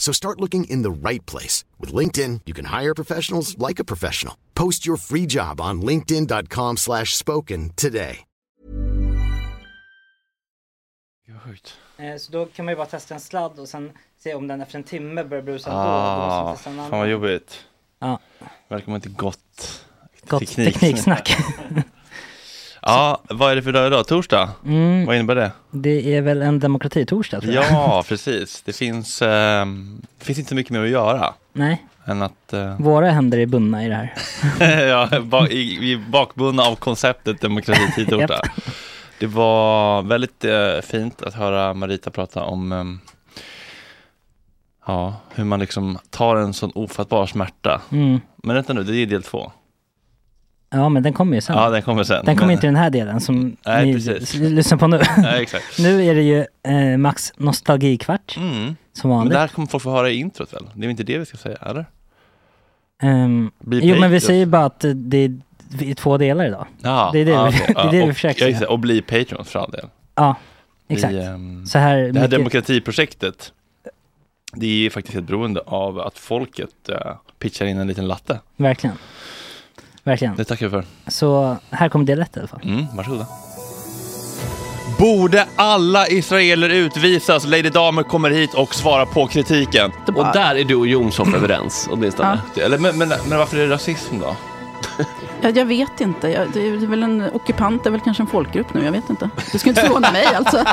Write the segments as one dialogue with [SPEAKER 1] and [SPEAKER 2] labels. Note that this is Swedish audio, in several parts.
[SPEAKER 1] So start looking in the right place. With LinkedIn, you can hire professionals like a professional. Post your free job on linkedin.com slash spoken today.
[SPEAKER 2] Eh, Så då kan man ju bara testa en sladd och sen se om den efter en timme börjar brusa ändå.
[SPEAKER 3] Ah, fan vad jobbigt.
[SPEAKER 2] Ja.
[SPEAKER 3] Man inte gott
[SPEAKER 2] Gott tekniksnack.
[SPEAKER 3] ja, vad är det för dag idag? Torsdag?
[SPEAKER 2] Mm.
[SPEAKER 3] Vad innebär det?
[SPEAKER 2] Det är väl en demokratitorsdag tror jag.
[SPEAKER 3] Ja, precis. Det finns, eh, finns inte mycket mer att göra.
[SPEAKER 2] Nej,
[SPEAKER 3] Än att, eh,
[SPEAKER 2] våra händer är bundna i det här.
[SPEAKER 3] ja, ba- i- vi är bakbundna av konceptet demokrati torsdag. Det var väldigt eh, fint att höra Marita prata om ehm, ja, hur man liksom tar en sån ofattbar smärta.
[SPEAKER 2] Mm.
[SPEAKER 3] Men vänta nu, det är del två.
[SPEAKER 2] Ja, men den kommer ju sen.
[SPEAKER 3] Ja, den kommer sen.
[SPEAKER 2] Den kommer
[SPEAKER 3] Men-
[SPEAKER 2] inte i den här delen som
[SPEAKER 3] Nej,
[SPEAKER 2] ni
[SPEAKER 3] precis.
[SPEAKER 2] lyssnar på nu.
[SPEAKER 3] Nej, exakt.
[SPEAKER 2] nu är det ju eh, Max nostalgikvart.
[SPEAKER 3] Mm.
[SPEAKER 2] Som
[SPEAKER 3] Men
[SPEAKER 2] vanligt.
[SPEAKER 3] det här kommer folk få höra i introt väl? Det är väl inte det vi ska säga, eller? Bli
[SPEAKER 2] jo, men vi säger bara att det är i två delar idag.
[SPEAKER 3] Ja,
[SPEAKER 2] det är det,
[SPEAKER 3] ja,
[SPEAKER 2] vi,
[SPEAKER 3] okej.
[SPEAKER 2] det, är det
[SPEAKER 3] Ja,
[SPEAKER 2] vi
[SPEAKER 3] och-
[SPEAKER 2] försöker säga.
[SPEAKER 3] Och bli Patreon för all del.
[SPEAKER 2] Ja,
[SPEAKER 3] Vi,
[SPEAKER 2] exakt.
[SPEAKER 3] ehm,
[SPEAKER 2] Så här
[SPEAKER 3] det här
[SPEAKER 2] mycket-
[SPEAKER 3] demokratiprojektet, det är ju faktiskt helt beroende av att folket uh, pitchar in en liten latte.
[SPEAKER 2] Verkligen. Verkligen.
[SPEAKER 3] Det tackar vi för.
[SPEAKER 2] Så här kommer del ett i alla fall.
[SPEAKER 3] Mm, varsågoda. Borde alla israeler utvisas? Lady Damer kommer hit och svarar på kritiken.
[SPEAKER 4] Och där är du och Jomshof överens åtminstone.
[SPEAKER 3] Eller, men, men, men varför är det rasism då?
[SPEAKER 5] Jag, jag vet inte. Jag, det är väl en ockupant, det är väl kanske en folkgrupp nu. Jag vet inte. Det skulle inte förvåna mig alltså.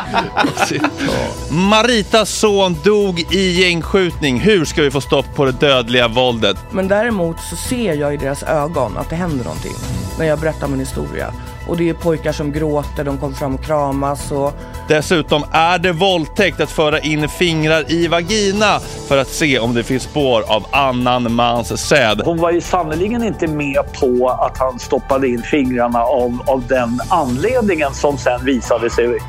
[SPEAKER 3] Maritas son dog i gängskjutning. Hur ska vi få stopp på det dödliga våldet?
[SPEAKER 6] Men däremot så ser jag i deras ögon att det händer någonting när jag berättar min historia. Och det är pojkar som gråter, de kommer fram och kramas och
[SPEAKER 3] Dessutom är det våldtäkt att föra in fingrar i vagina för att se om det finns spår av annan mans säd.
[SPEAKER 7] Hon var ju sannerligen inte med på att han stoppade in fingrarna av, av den anledningen som sen visade sig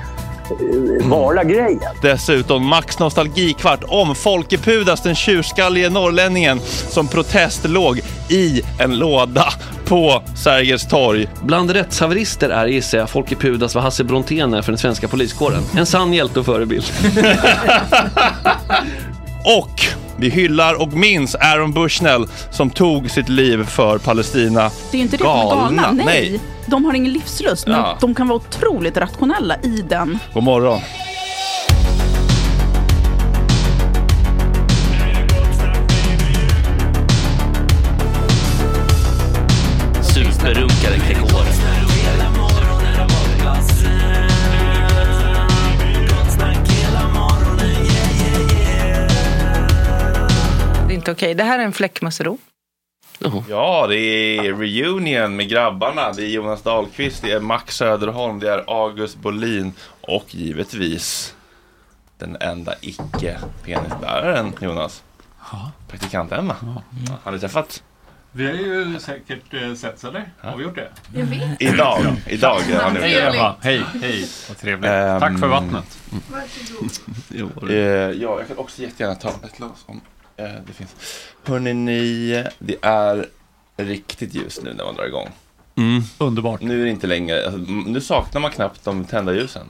[SPEAKER 7] vara grejen.
[SPEAKER 3] Dessutom Max nostalgikvart om Folke Pudas, den tjurskallige norrlänningen som protest låg i en låda på Sergels torg.
[SPEAKER 4] Bland rättshaverister är gissar jag Folke Pudas vad Hasse Brontén är för den svenska poliskåren. En sann hjälte och förebild.
[SPEAKER 3] Och vi hyllar och minns Aaron Bushnell som tog sitt liv för Palestina.
[SPEAKER 5] Det är ju inte det de är galna. Nej.
[SPEAKER 3] Nej.
[SPEAKER 5] De har ingen livslust, men
[SPEAKER 3] Ja.
[SPEAKER 5] de kan vara otroligt rationella i den.
[SPEAKER 3] God morgon.
[SPEAKER 8] Superrunkaren Gregor.
[SPEAKER 9] Inte okej. Det här är en fläckmussero.
[SPEAKER 3] Ja, det är reunion med grabbarna. Det är Jonas Dahlqvist, det är Max Söderholm, det är August Bolin och givetvis den enda icke-penisbäraren, Jonas.
[SPEAKER 10] Ja.
[SPEAKER 3] Praktikant Emma. Ja, har ni träffat?
[SPEAKER 10] Vi har ju säkert eh, setts eller? Har vi gjort det?
[SPEAKER 5] Jag vet.
[SPEAKER 3] Idag. Idag har ni
[SPEAKER 10] Hej Emma. Hej, hej. Vad trevligt.
[SPEAKER 3] Ehm,
[SPEAKER 10] Tack för vattnet.
[SPEAKER 3] Eh, ja, jag kan också jättegärna ta ett glas om det finns. Hörrni, ni, det är riktigt ljust nu när man drar igång.
[SPEAKER 4] Mm.
[SPEAKER 8] Underbart.
[SPEAKER 3] Nu är det inte längre, alltså, nu saknar man knappt de tända ljusen.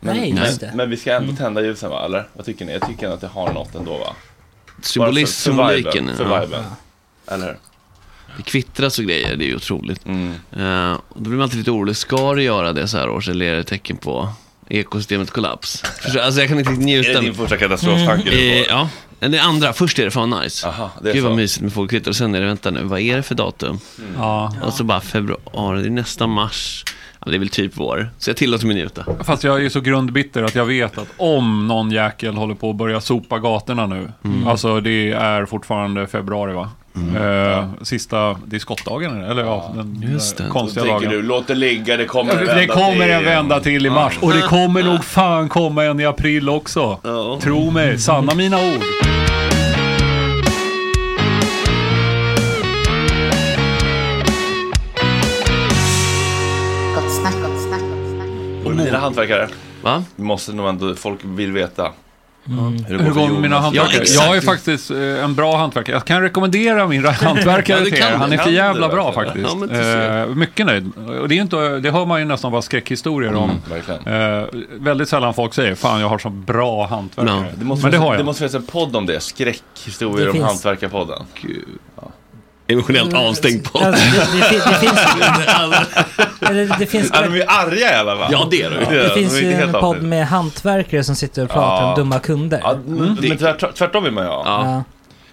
[SPEAKER 3] Men,
[SPEAKER 2] Nej, just det.
[SPEAKER 3] men, men vi ska ändå tända ljusen va, eller? Vad tycker ni? Jag tycker att det har något ändå va?
[SPEAKER 4] Symbolism,
[SPEAKER 3] för-
[SPEAKER 4] symboliken.
[SPEAKER 3] För
[SPEAKER 4] ja.
[SPEAKER 3] viben. Eller hur?
[SPEAKER 4] Det kvittras och grejer, det är ju otroligt.
[SPEAKER 3] Mm.
[SPEAKER 4] Eh, och då blir man alltid lite orolig, ska det göra det så här års eller är det tecken på ekosystemets kollaps? Förstår, alltså jag kan inte njuta.
[SPEAKER 3] Är det din första katastroftanke du
[SPEAKER 4] Eh,
[SPEAKER 3] får?
[SPEAKER 4] ja, Men det andra, först är det fan nice.
[SPEAKER 3] Aha, det är
[SPEAKER 4] Gud vad
[SPEAKER 3] så.
[SPEAKER 4] mysigt med folkkvitter och sen är det, vänta nu, vad är det för datum?
[SPEAKER 8] Ja.
[SPEAKER 4] Och så bara februari, det är nästa mars. Ja, det är väl typ vår. Så jag tillåter mig njuta.
[SPEAKER 8] Fast jag är ju så grundbitter att jag vet att om någon jäkel håller på att börja sopa gatorna nu.
[SPEAKER 4] Mm.
[SPEAKER 8] Alltså det är fortfarande februari va? Eh, sista, det är skottdagen eller ja, den
[SPEAKER 4] Just det.
[SPEAKER 3] Då
[SPEAKER 8] konstiga
[SPEAKER 3] tänker
[SPEAKER 8] dagen.
[SPEAKER 3] du, låt det ligga, det kommer en
[SPEAKER 8] Det
[SPEAKER 3] vända
[SPEAKER 8] kommer
[SPEAKER 3] till.
[SPEAKER 8] en vända till i mars. Och det kommer nog fan komma en i april också.
[SPEAKER 4] Ja.
[SPEAKER 8] Tro mig, sanna mina ord.
[SPEAKER 11] Gott snack, gott snack.
[SPEAKER 3] Och dina hantverkare?
[SPEAKER 4] Va?
[SPEAKER 3] Vi måste nog ändå, folk vill veta.
[SPEAKER 8] Hur
[SPEAKER 3] för
[SPEAKER 8] går det med mina hantverkare?
[SPEAKER 4] Ja,
[SPEAKER 8] jag är faktiskt eh, en bra hantverkare. Jag kan rekommendera min hantverkare
[SPEAKER 4] Ja, det
[SPEAKER 8] till er. Han är för jävla bra
[SPEAKER 3] verkligen?
[SPEAKER 8] faktiskt.
[SPEAKER 4] Ja,
[SPEAKER 8] eh, mycket nöjd. Och det, är inte, det hör man ju nästan bara skräckhistorier om.
[SPEAKER 3] Mm.
[SPEAKER 8] Eh, väldigt sällan folk säger fan jag har så bra hantverkare.
[SPEAKER 4] Ja.
[SPEAKER 3] Det måste,
[SPEAKER 8] Men det
[SPEAKER 3] finnas-
[SPEAKER 8] har jag.
[SPEAKER 3] det måste finnas en podd om det, skräckhistorier
[SPEAKER 2] Det
[SPEAKER 3] om
[SPEAKER 2] finns.
[SPEAKER 3] hantverkarpodden.
[SPEAKER 4] Emotionellt avstängd på.
[SPEAKER 2] Alltså, det, det, det finns... Eller det finns...
[SPEAKER 3] Ja, de är ju arga i alla fall.
[SPEAKER 4] Ja, det är de.
[SPEAKER 3] Ja,
[SPEAKER 2] Det
[SPEAKER 3] de
[SPEAKER 2] finns ju en podd med hantverkare som sitter och pratar
[SPEAKER 3] Ja.
[SPEAKER 2] om dumma kunder.
[SPEAKER 3] Ja, men tvärt, tvärtom vill man ju ha.
[SPEAKER 4] Ja.
[SPEAKER 2] Ja.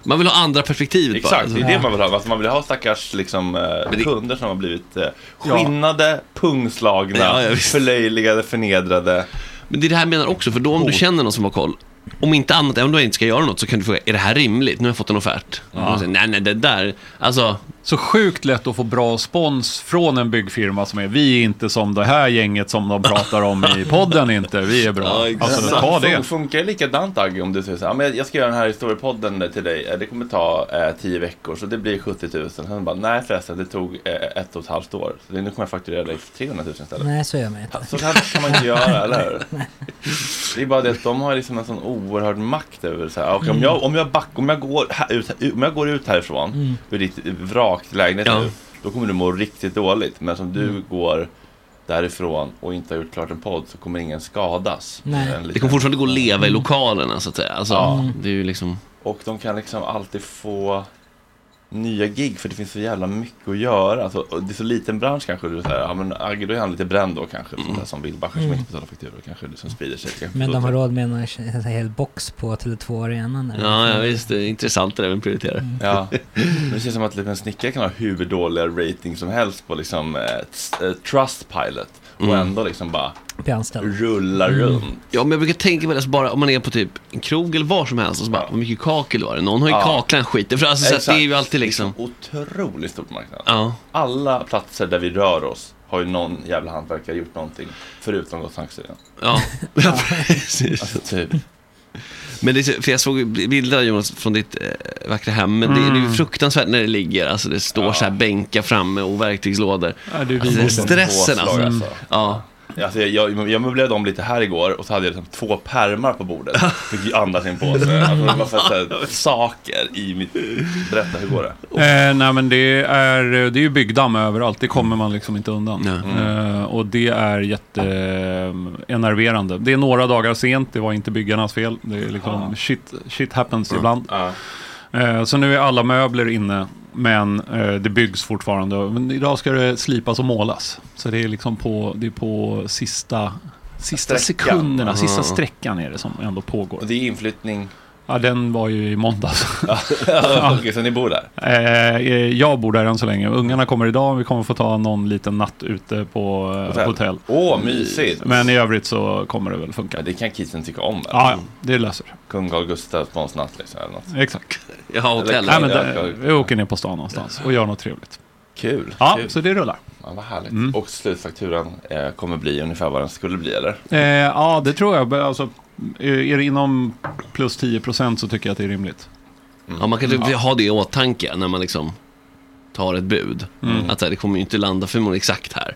[SPEAKER 4] Man vill ha andra perspektivet bara.
[SPEAKER 3] Exakt, det är det man vill ha. Alltså man vill ha stackars liksom, eh,
[SPEAKER 4] det-
[SPEAKER 3] kunder som har blivit eh, skinnade, pungslagna,
[SPEAKER 4] Ja, ja, visst.
[SPEAKER 3] förlöjligade, förnedrade.
[SPEAKER 4] Men det är det här jag menar också, för då om du känner någon som har koll, om inte annat, även om du inte ska göra något, så kan du fråga, är det här rimligt? Nu har jag fått en offert. Och man säger, nej, nej, det där, alltså,
[SPEAKER 8] Så sjukt lätt att få bra spons från en byggfirma som är vi är inte som det här gänget som de pratar om i podden inte. Vi är bra.
[SPEAKER 4] Ja, exakt.
[SPEAKER 8] alltså ta det.
[SPEAKER 3] Fun- Funkar det likadant Agge om du säger så här, "Ja, men jag ska göra den här historiepodden till dig, Eh, det kommer ta eh, 10 veckor så det blir 70 000. Sen bara, nej förresten det tog eh, ett och ett halvt år. Så nu kommer jag fakturera dig för 300 000 istället.
[SPEAKER 2] Nej, så gör man inte.
[SPEAKER 3] Så kan, kan man inte göra, eller hur? Det är bara det att de har liksom en sån oerhörd makt över så här. Och om, jag, om, jag back, om, jag går här, ut, om jag går ut härifrån ur ditt vrak till lägenhet
[SPEAKER 4] Ja.
[SPEAKER 3] nu, då kommer du må riktigt dåligt. Men som du
[SPEAKER 2] Mm.
[SPEAKER 3] går därifrån och inte har gjort klart en podd så kommer ingen skadas.
[SPEAKER 2] Nej.
[SPEAKER 3] En
[SPEAKER 4] det
[SPEAKER 3] liten-
[SPEAKER 4] kommer fortfarande gå att leva i lokalerna, så att säga. Alltså,
[SPEAKER 3] Ja.
[SPEAKER 4] det är ju liksom...
[SPEAKER 3] Och de kan liksom alltid få nya gig för det finns så jävla mycket att göra. Alltså, det är så liten bransch kanske. Du säger, ja men Agge då är han lite bränd då kanske. Mm. Som Wilbacher som inte betalar fakturor kanske. Som sprider sig. Kanske
[SPEAKER 2] Men de har råd med en, en hel box på Tele2 Arenan.
[SPEAKER 4] Ja, ja visst, det är intressant det där med prioritera.
[SPEAKER 3] Ja, men det känns som att en snickare kan ha hur dåliga rating som helst på liksom eh, Trustpilot. Och
[SPEAKER 4] Mm.
[SPEAKER 3] ändå liksom bara rulla runt.
[SPEAKER 4] Ja, men jag brukar tänka på det, alltså bara om man är på typ en krog eller var som helst, och så bara,
[SPEAKER 3] Ja.
[SPEAKER 4] vad mycket kakel var det? Någon har ju
[SPEAKER 3] Ja.
[SPEAKER 4] kaklat skiten, för alltså, så att det är ju alltid liksom...
[SPEAKER 3] Otroligt stort marknad.
[SPEAKER 4] Ja,
[SPEAKER 3] Alla platser där vi rör oss har ju någon jävla hantverkare gjort någonting. Förutom Gott Snack-studion.
[SPEAKER 4] ja, ja precis.
[SPEAKER 3] Alltså typ.
[SPEAKER 4] Men det är, för jag såg bilder Jonas från ditt eh, vackra hem, men det, det är
[SPEAKER 8] Mm.
[SPEAKER 4] ju fruktansvärt när det ligger, alltså det står så här bänkar framme och verktyglådor.
[SPEAKER 8] Ja, det är
[SPEAKER 4] Alltså, stressen alltså.
[SPEAKER 3] Alltså.
[SPEAKER 4] Ja,
[SPEAKER 3] Alltså, jag, jag, jag möblerade om lite här igår och så hade jag liksom två pärmar på bordet. Fick andas in på sig. Alltså, det var massa så här, saker i mitt... Berätta, hur går det?
[SPEAKER 8] Eh, nej men det är, det är ju byggdamm överallt, det kommer man liksom inte undan.
[SPEAKER 4] Nej.
[SPEAKER 8] Eh, och det är jätteenerverande. Det är några dagar sent, det var inte byggarnas fel. Det är liksom shit, shit happens ibland.
[SPEAKER 3] Ja.
[SPEAKER 8] Eh, så nu är alla möbler inne, men eh, det byggs fortfarande. Men idag ska det slipas och målas. Så det är liksom på, det är på sista, sista
[SPEAKER 3] Sträckan.
[SPEAKER 8] sekunderna, sista
[SPEAKER 4] Ja.
[SPEAKER 8] sträckan är det som ändå pågår.
[SPEAKER 3] Och det är inflyttning.
[SPEAKER 8] Ja, den var ju i måndags.
[SPEAKER 3] Ja. Okej, så ni bor där?
[SPEAKER 8] Eh, eh, jag bor där än så länge. Ungarna kommer idag. Vi kommer få ta någon liten natt ute på eh,
[SPEAKER 3] Hotell.
[SPEAKER 8] hotell.
[SPEAKER 3] Åh, mysigt!
[SPEAKER 8] Men i övrigt så kommer det väl funka.
[SPEAKER 3] Ja, det kan kidsen tycka om. eller?
[SPEAKER 8] Ja, ja, det löser.
[SPEAKER 3] Kung Carl Gustaf sponsnatt liksom, eller något.
[SPEAKER 8] Exakt.
[SPEAKER 4] jag har hotell.
[SPEAKER 8] Nej, men
[SPEAKER 3] Ja,
[SPEAKER 8] det,
[SPEAKER 3] ja.
[SPEAKER 8] vi åker ner på stan någonstans och gör något trevligt.
[SPEAKER 3] Kul.
[SPEAKER 8] Ja,
[SPEAKER 3] Kul.
[SPEAKER 8] så det rullar.
[SPEAKER 3] Ja, vad härligt.
[SPEAKER 8] Mm.
[SPEAKER 3] Och slutfakturan eh, kommer bli ungefär vad den skulle bli, eller?
[SPEAKER 8] Eh, ja, det tror jag. Alltså, är det inom plus 10 procent så tycker jag att det är rimligt.
[SPEAKER 4] Ja, man kan typ ha det i åtanke när man liksom tar ett bud.
[SPEAKER 8] Mm.
[SPEAKER 4] Att här, det kommer ju inte landa förmodligen exakt här.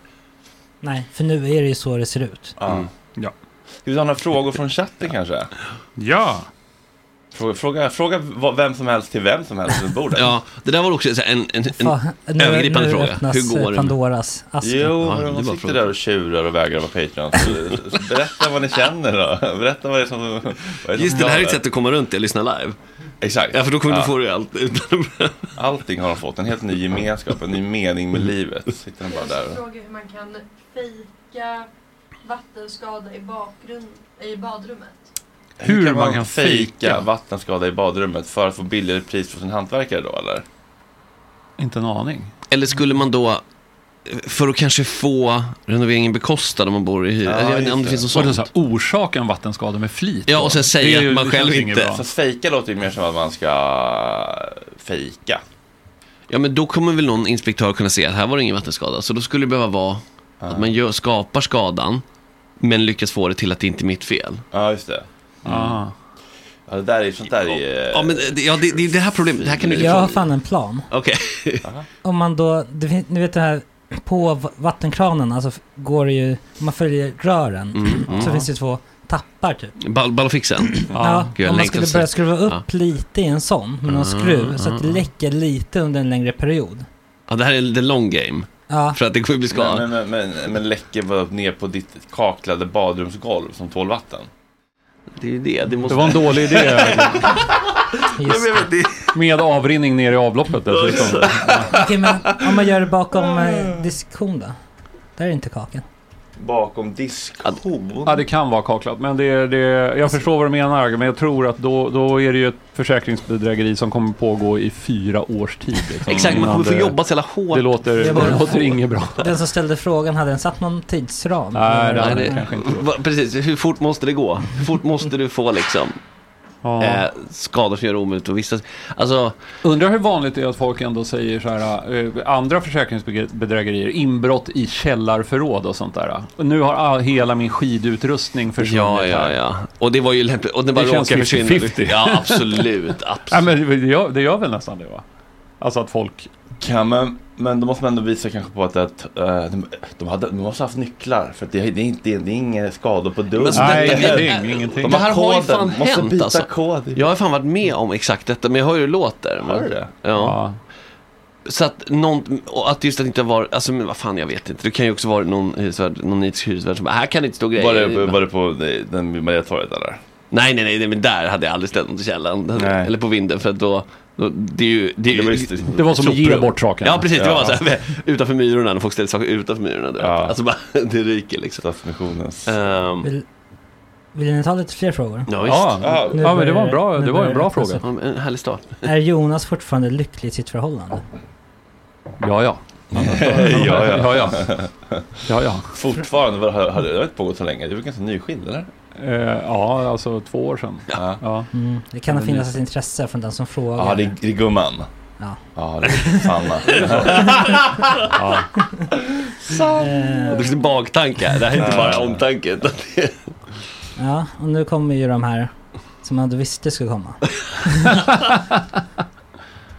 [SPEAKER 2] Nej, för nu är det ju så det ser ut.
[SPEAKER 3] Ja.
[SPEAKER 8] Ja.
[SPEAKER 3] Ska vi ta några frågor från chatten kanske?
[SPEAKER 8] Ja.
[SPEAKER 3] Fråga, fråga, fråga vad- vem som helst till vem som helst runt bordet.
[SPEAKER 4] Ja, det där var också en, en, en
[SPEAKER 2] Fan, nu,
[SPEAKER 4] övergripande
[SPEAKER 2] nu
[SPEAKER 4] fråga. Hur går det?
[SPEAKER 2] Pandoras ask.
[SPEAKER 3] Jo,
[SPEAKER 4] Ja,
[SPEAKER 3] men
[SPEAKER 4] det
[SPEAKER 3] de sitter där och tjurar och vägrar vara Patreon. Berätta vad ni känner då. Berätta vad det är som... Vad är det som
[SPEAKER 4] Just det, det här är ett sätt att komma runt det, lyssna live.
[SPEAKER 3] Exakt.
[SPEAKER 4] Ja, för då kommer
[SPEAKER 3] Ja.
[SPEAKER 4] du få det allt. utan-
[SPEAKER 3] Allting har de fått. En helt ny gemenskap, en ny mening med livet. Sitter de bara där och...
[SPEAKER 12] Fråga hur man kan fejka vattenskada i bakgrund, i badrummet.
[SPEAKER 3] Hur kan man, fejka vattenskada i badrummet för att få billigare pris för sin hantverkare då eller?
[SPEAKER 8] Inte en aning.
[SPEAKER 4] Eller skulle man då, för att kanske få renoveringen bekostad om man bor i hyra.
[SPEAKER 8] Ja,
[SPEAKER 4] jag vet inte om det finns något sånt.
[SPEAKER 8] så här, orsaka en vattenskada med flit.
[SPEAKER 4] Ja, och sen säga
[SPEAKER 8] Det är ju-
[SPEAKER 4] att man själv inte-.
[SPEAKER 3] Fast fejka låter ju mer som att man ska fejka.
[SPEAKER 4] Ja, men då kommer väl någon inspektör kunna se att här var det ingen vattenskada. Så då skulle det behöva vara att man gör, skapar skadan, men lyckas få det till att det inte är mitt fel.
[SPEAKER 3] Ja, just det.
[SPEAKER 8] Ah.
[SPEAKER 3] Ja, det där är sånt där är...
[SPEAKER 4] Ja, men det, ja, det, det är det här problemet. Det här kan du
[SPEAKER 2] Jag har fan en plan.
[SPEAKER 4] Okej.
[SPEAKER 2] Om man då, det, fin- ni vet det här, på v- vattenkranen, alltså f- går det ju, om man följer rören,
[SPEAKER 4] Mm, mm.
[SPEAKER 2] så finns det två tappar typ.
[SPEAKER 4] Ball, ballfixen?
[SPEAKER 2] Ja,
[SPEAKER 4] Gud, jag
[SPEAKER 2] om man
[SPEAKER 4] längtar
[SPEAKER 2] skulle
[SPEAKER 4] så-
[SPEAKER 2] börja skruva upp
[SPEAKER 4] Ja.
[SPEAKER 2] lite i en sån med någon
[SPEAKER 4] Ah,
[SPEAKER 2] skruv så att det
[SPEAKER 4] ah, ah.
[SPEAKER 2] läcker lite under en längre period.
[SPEAKER 4] Ja, det här är the long game.
[SPEAKER 2] Ja.
[SPEAKER 4] För att det kommer bli skada.
[SPEAKER 3] Men, men, men, men, läcker bara ner på ditt kaklade badrumsgolv som tål vatten.
[SPEAKER 4] Det är ju det. Det, måste...
[SPEAKER 8] Det var en dålig idé.
[SPEAKER 2] Just
[SPEAKER 8] Med avrinning ner i avloppet dessutom.
[SPEAKER 2] Okej, men om man gör det bakom eh, diskhon då? Där är inte kakan.
[SPEAKER 3] Bakom diskhon?
[SPEAKER 8] Ja, det kan vara kaklat. Men det, det, jag förstår vad du menar. Men jag tror att då, då är det ju ett försäkringsbedrägeri som kommer pågå i fyra års tid. Liksom,
[SPEAKER 4] Exakt, man kommer få jobba så jävla hårt.
[SPEAKER 8] Det låter,
[SPEAKER 2] Det
[SPEAKER 8] låter inget bra.
[SPEAKER 2] Den som ställde frågan, hade den satt någon tidsram?
[SPEAKER 8] Nej, det hade det kanske inte.
[SPEAKER 4] Va, precis, hur fort måste det gå? Hur fort måste du få liksom
[SPEAKER 8] Ja.
[SPEAKER 4] eh, skador som gör det omöjligt att vistas? Alltså,
[SPEAKER 8] Undrar hur vanligt det är att folk ändå säger så här, eh, andra försäkringsbedrägerier, inbrott i källarförråd och sånt där. Och nu har all, hela min skidutrustning försvunnit
[SPEAKER 4] ja, ja, ja. Och det var ju lämpligt. Och det bara
[SPEAKER 8] Det känns
[SPEAKER 4] råkade försvinna.
[SPEAKER 8] 50-50.
[SPEAKER 4] Ja, absolut.
[SPEAKER 8] Ja,
[SPEAKER 4] absolut.
[SPEAKER 8] men det gör, det gör väl nästan det va? Alltså att folk...
[SPEAKER 3] Kan man, men då måste man ändå visa kanske på att, att eh, de, de, hade, de måste ha haft nycklar. För att det, det, är inte, det är inga skador på dörren.
[SPEAKER 8] Nej, ingenting, ingenting.
[SPEAKER 3] De
[SPEAKER 4] Det
[SPEAKER 3] har
[SPEAKER 4] här har ju
[SPEAKER 3] koden.
[SPEAKER 4] fan
[SPEAKER 3] måste
[SPEAKER 4] hänt
[SPEAKER 3] byta
[SPEAKER 4] alltså.
[SPEAKER 3] kod.
[SPEAKER 4] Jag har fan varit med om exakt detta, men jag hör ju låter.
[SPEAKER 3] Har du det?
[SPEAKER 4] Ja.
[SPEAKER 8] Ja.
[SPEAKER 4] Så att någon, och att just att inte var, alltså men vad fan jag vet inte. Det kan ju också vara någon hyresvärd, någon nitisk hyresvärd som bara, här kan det inte stå grejer.
[SPEAKER 3] Var det, var det på den Mariatorget eller?
[SPEAKER 4] Nej, nej, nej, men där hade jag aldrig ställt något i källaren.
[SPEAKER 3] Nej.
[SPEAKER 4] Eller på vinden, för att då det är ju... Det, är
[SPEAKER 3] Det var
[SPEAKER 4] ju
[SPEAKER 3] just det.
[SPEAKER 8] Var som att ge bort sakerna.
[SPEAKER 4] Ja, precis. Det var så här, utanför myrorna, när folk ställer saker utanför myrorna. du.
[SPEAKER 3] Ja.
[SPEAKER 4] Alltså bara, det ryker liksom. Ehm,
[SPEAKER 2] Vill, vill ni ta lite fler frågor?
[SPEAKER 4] ja, visst.
[SPEAKER 8] Ja,
[SPEAKER 3] Ja,
[SPEAKER 2] Nu
[SPEAKER 8] ja men det var en bra, det var en bra fråga.
[SPEAKER 4] En härlig start.
[SPEAKER 2] Är Jonas fortfarande lycklig i sitt förhållande?
[SPEAKER 8] Ja, ja.
[SPEAKER 3] ja, ja.
[SPEAKER 8] Ja, ja. Ja, ja.
[SPEAKER 3] Fortfarande, har, har det inte pågått så länge? Är väl ganska nyskild eller?
[SPEAKER 8] Eh, ja, alltså två år sedan.
[SPEAKER 3] Ja.
[SPEAKER 8] Ja.
[SPEAKER 2] Mm. Det kan
[SPEAKER 8] Men
[SPEAKER 2] finnas
[SPEAKER 8] det-
[SPEAKER 2] ett intresse från den som frågar.
[SPEAKER 3] Ja, det är, det är gumman.
[SPEAKER 2] Ja.
[SPEAKER 3] Ja, det är Sanna.
[SPEAKER 8] Ja.
[SPEAKER 2] Eh,
[SPEAKER 4] Det finns en baktanke här. Det här är inte bara omtanke. det är-
[SPEAKER 2] ja, och nu kommer ju de här som man visste skulle komma.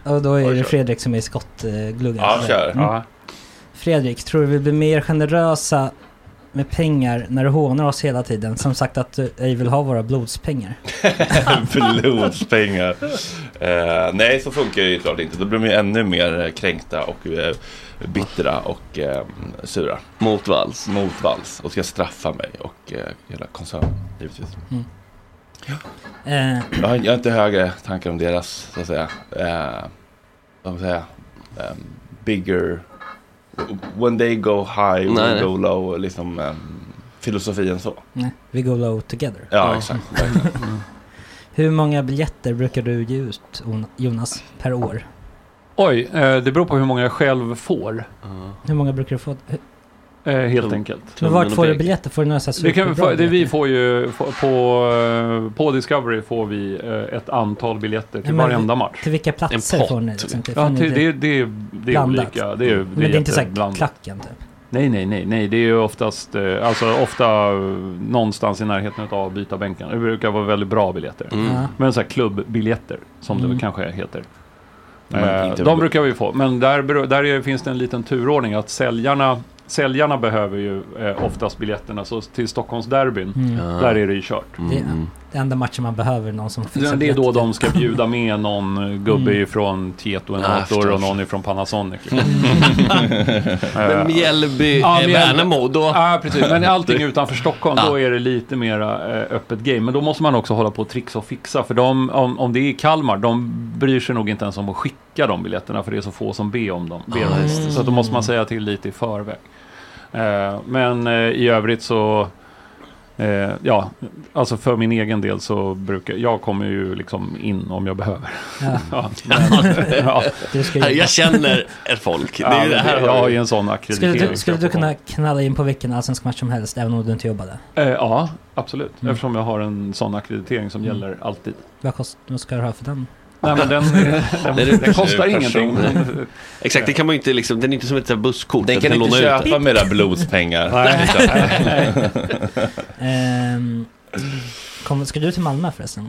[SPEAKER 2] Och då är det. Fredrik som är skottgluggen.
[SPEAKER 3] Ja, kör.
[SPEAKER 2] Mm. Fredrik, tror du vi blir mer generösa med pengar när du hånar oss hela tiden? Som sagt att du ej vill ha våra blodspengar.
[SPEAKER 3] Blodspengar. Eh, nej, så funkar det ju klart inte. Då blir de ju ännu mer eh, kränkta och eh, bittra och eh, sura.
[SPEAKER 4] Motvalls.
[SPEAKER 3] Motvalls. Och ska straffa mig och eh, hela koncernen, givetvis.
[SPEAKER 2] Eh,
[SPEAKER 3] Jag har, jag har inte högre tankar om deras, så att säga, eh, vad ska man säga, eh, bigger, when they go high, we
[SPEAKER 4] Nej, nej.
[SPEAKER 3] go low, liksom eh, filosofin så.
[SPEAKER 2] nej, we go low together.
[SPEAKER 3] Ja,
[SPEAKER 4] Ja.
[SPEAKER 3] exakt.
[SPEAKER 2] Hur många biljetter brukar du ge ut, Jonas, per år?
[SPEAKER 8] Oj, eh, det beror på hur många jag själv får.
[SPEAKER 2] Hur många brukar du få?
[SPEAKER 8] Eh, helt
[SPEAKER 4] Mm.
[SPEAKER 8] enkelt.
[SPEAKER 2] Men vart får du biljetter? Får du några
[SPEAKER 8] kan vi
[SPEAKER 2] superbra
[SPEAKER 8] få, det vi får ju på, eh, på Discovery får vi eh, ett antal biljetter till
[SPEAKER 2] Ja,
[SPEAKER 8] varenda match.
[SPEAKER 2] Till vilka platser får ni? Liksom? Till,
[SPEAKER 8] Ja,
[SPEAKER 2] får ni
[SPEAKER 8] till,
[SPEAKER 2] det-
[SPEAKER 8] det, det, är
[SPEAKER 2] blandat?
[SPEAKER 8] olika. Det är, det
[SPEAKER 2] men det är inte så här klacken typ?
[SPEAKER 8] Nej, nej, nej, nej. Det är ju oftast, eh, alltså ofta någonstans i närheten av byta bänken. Det brukar vara väldigt bra biljetter.
[SPEAKER 4] Mm.
[SPEAKER 8] Men så här klubbbiljetter, som
[SPEAKER 2] Mm.
[SPEAKER 8] det väl kanske heter. Eh,
[SPEAKER 3] inte-
[SPEAKER 8] de brukar vi få, men där, där är, finns det en liten turordning att säljarna säljarna behöver ju eh, oftast biljetterna. Så till Stockholmsderbyn,
[SPEAKER 2] Mm.
[SPEAKER 8] där är det ju kört.
[SPEAKER 2] Det, det enda matchen man behöver någon som fixar
[SPEAKER 8] Det är då de ska bjuda med någon gubbe
[SPEAKER 2] Mm.
[SPEAKER 8] ifrån Tieto
[SPEAKER 4] Ah,
[SPEAKER 8] Enator och
[SPEAKER 4] förstås.
[SPEAKER 8] någon ifrån Panasonic. liksom.
[SPEAKER 4] Men Mjällby,
[SPEAKER 8] Ja,
[SPEAKER 4] eh,
[SPEAKER 8] Mjällby-
[SPEAKER 4] Värnamo, då...
[SPEAKER 8] Ja, precis. Men allting utanför Stockholm,
[SPEAKER 4] Ja.
[SPEAKER 8] då är det lite mera eh, öppet game. Men då måste man också hålla på och trixa och fixa. För de, om, om det är Kalmar, de bryr sig nog inte ens om att skicka de biljetterna. För det är så få som ber om dem. Ber om
[SPEAKER 4] Ah.
[SPEAKER 8] Så då måste man säga till lite i förväg. Eh, men eh, i övrigt så... Eh, ja, alltså för min egen del så brukar jag kommer ju liksom in om jag behöver.
[SPEAKER 2] Ja.
[SPEAKER 8] men, ja.
[SPEAKER 4] Här,
[SPEAKER 2] ju-
[SPEAKER 4] jag känner ett folk. Det
[SPEAKER 8] Ja,
[SPEAKER 4] det
[SPEAKER 8] men
[SPEAKER 4] här
[SPEAKER 8] jag har ju en sån
[SPEAKER 2] Skulle
[SPEAKER 8] ackreditering.
[SPEAKER 2] du, skulle du kunna knalla in på vilken allsvensk match som helst även om du inte jobbade?
[SPEAKER 8] Eh, ja, absolut.
[SPEAKER 2] Mm.
[SPEAKER 8] Eftersom jag har en sån ackreditering som
[SPEAKER 2] Mm.
[SPEAKER 8] gäller alltid.
[SPEAKER 2] Vad, kost, vad ska du ha för den?
[SPEAKER 8] Nej men den, den, den kostar ingenting.
[SPEAKER 4] Exakt, det kan man ju inte liksom, den är inte som ett busskort.
[SPEAKER 3] Den kan
[SPEAKER 4] man
[SPEAKER 3] inte
[SPEAKER 4] ut
[SPEAKER 3] köpa
[SPEAKER 4] den.
[SPEAKER 3] med era blodspengar.
[SPEAKER 8] Nej.
[SPEAKER 2] Ehm, kom, ska du till Malmö förresten?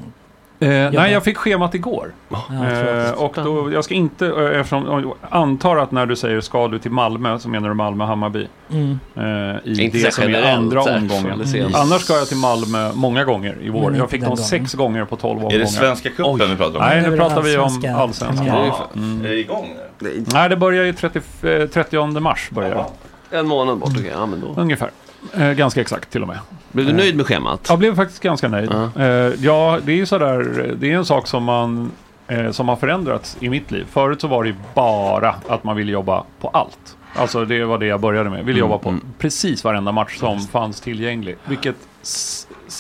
[SPEAKER 8] Eh, nej, jag fick schemat igår.
[SPEAKER 2] Ja.
[SPEAKER 8] Eh, och då, jag ska inte, eh, eftersom, jag antar att när du säger ska du till Malmö så menar du Malmö-Hammarby.
[SPEAKER 2] Mm.
[SPEAKER 8] Eh, I
[SPEAKER 4] Inte
[SPEAKER 8] det som är andra omgången.
[SPEAKER 4] det
[SPEAKER 8] Annars ska jag till Malmö många gånger i vår.
[SPEAKER 2] Men
[SPEAKER 8] Jag fick dem sex gånger på tolv omgångar.
[SPEAKER 3] Är det Svenska cupen vi pratar om?
[SPEAKER 8] Nej,
[SPEAKER 2] Nu
[SPEAKER 8] pratar vi om
[SPEAKER 2] allsvenska
[SPEAKER 8] allsvenskan.
[SPEAKER 2] premiär.
[SPEAKER 8] Mm.
[SPEAKER 3] Är det igång nu?
[SPEAKER 8] Nej, det börjar ju 30, eh, 30 mars. Börjar.
[SPEAKER 4] En månad bort, okej. Ja, men då.
[SPEAKER 8] Ungefär. Eh, ganska exakt till och med.
[SPEAKER 4] Blev du nöjd med schemat?
[SPEAKER 8] Jag blev faktiskt ganska nöjd.
[SPEAKER 4] Ja.
[SPEAKER 8] Eh, ja, det är ju sådär, det är en sak som man eh, som har förändrats i mitt liv. Förut så var det bara att man ville jobba på allt. Alltså det var det jag började med. Ville
[SPEAKER 4] Mm,
[SPEAKER 8] jobba på
[SPEAKER 4] mm.
[SPEAKER 8] precis varenda match som fanns tillgänglig. Vilket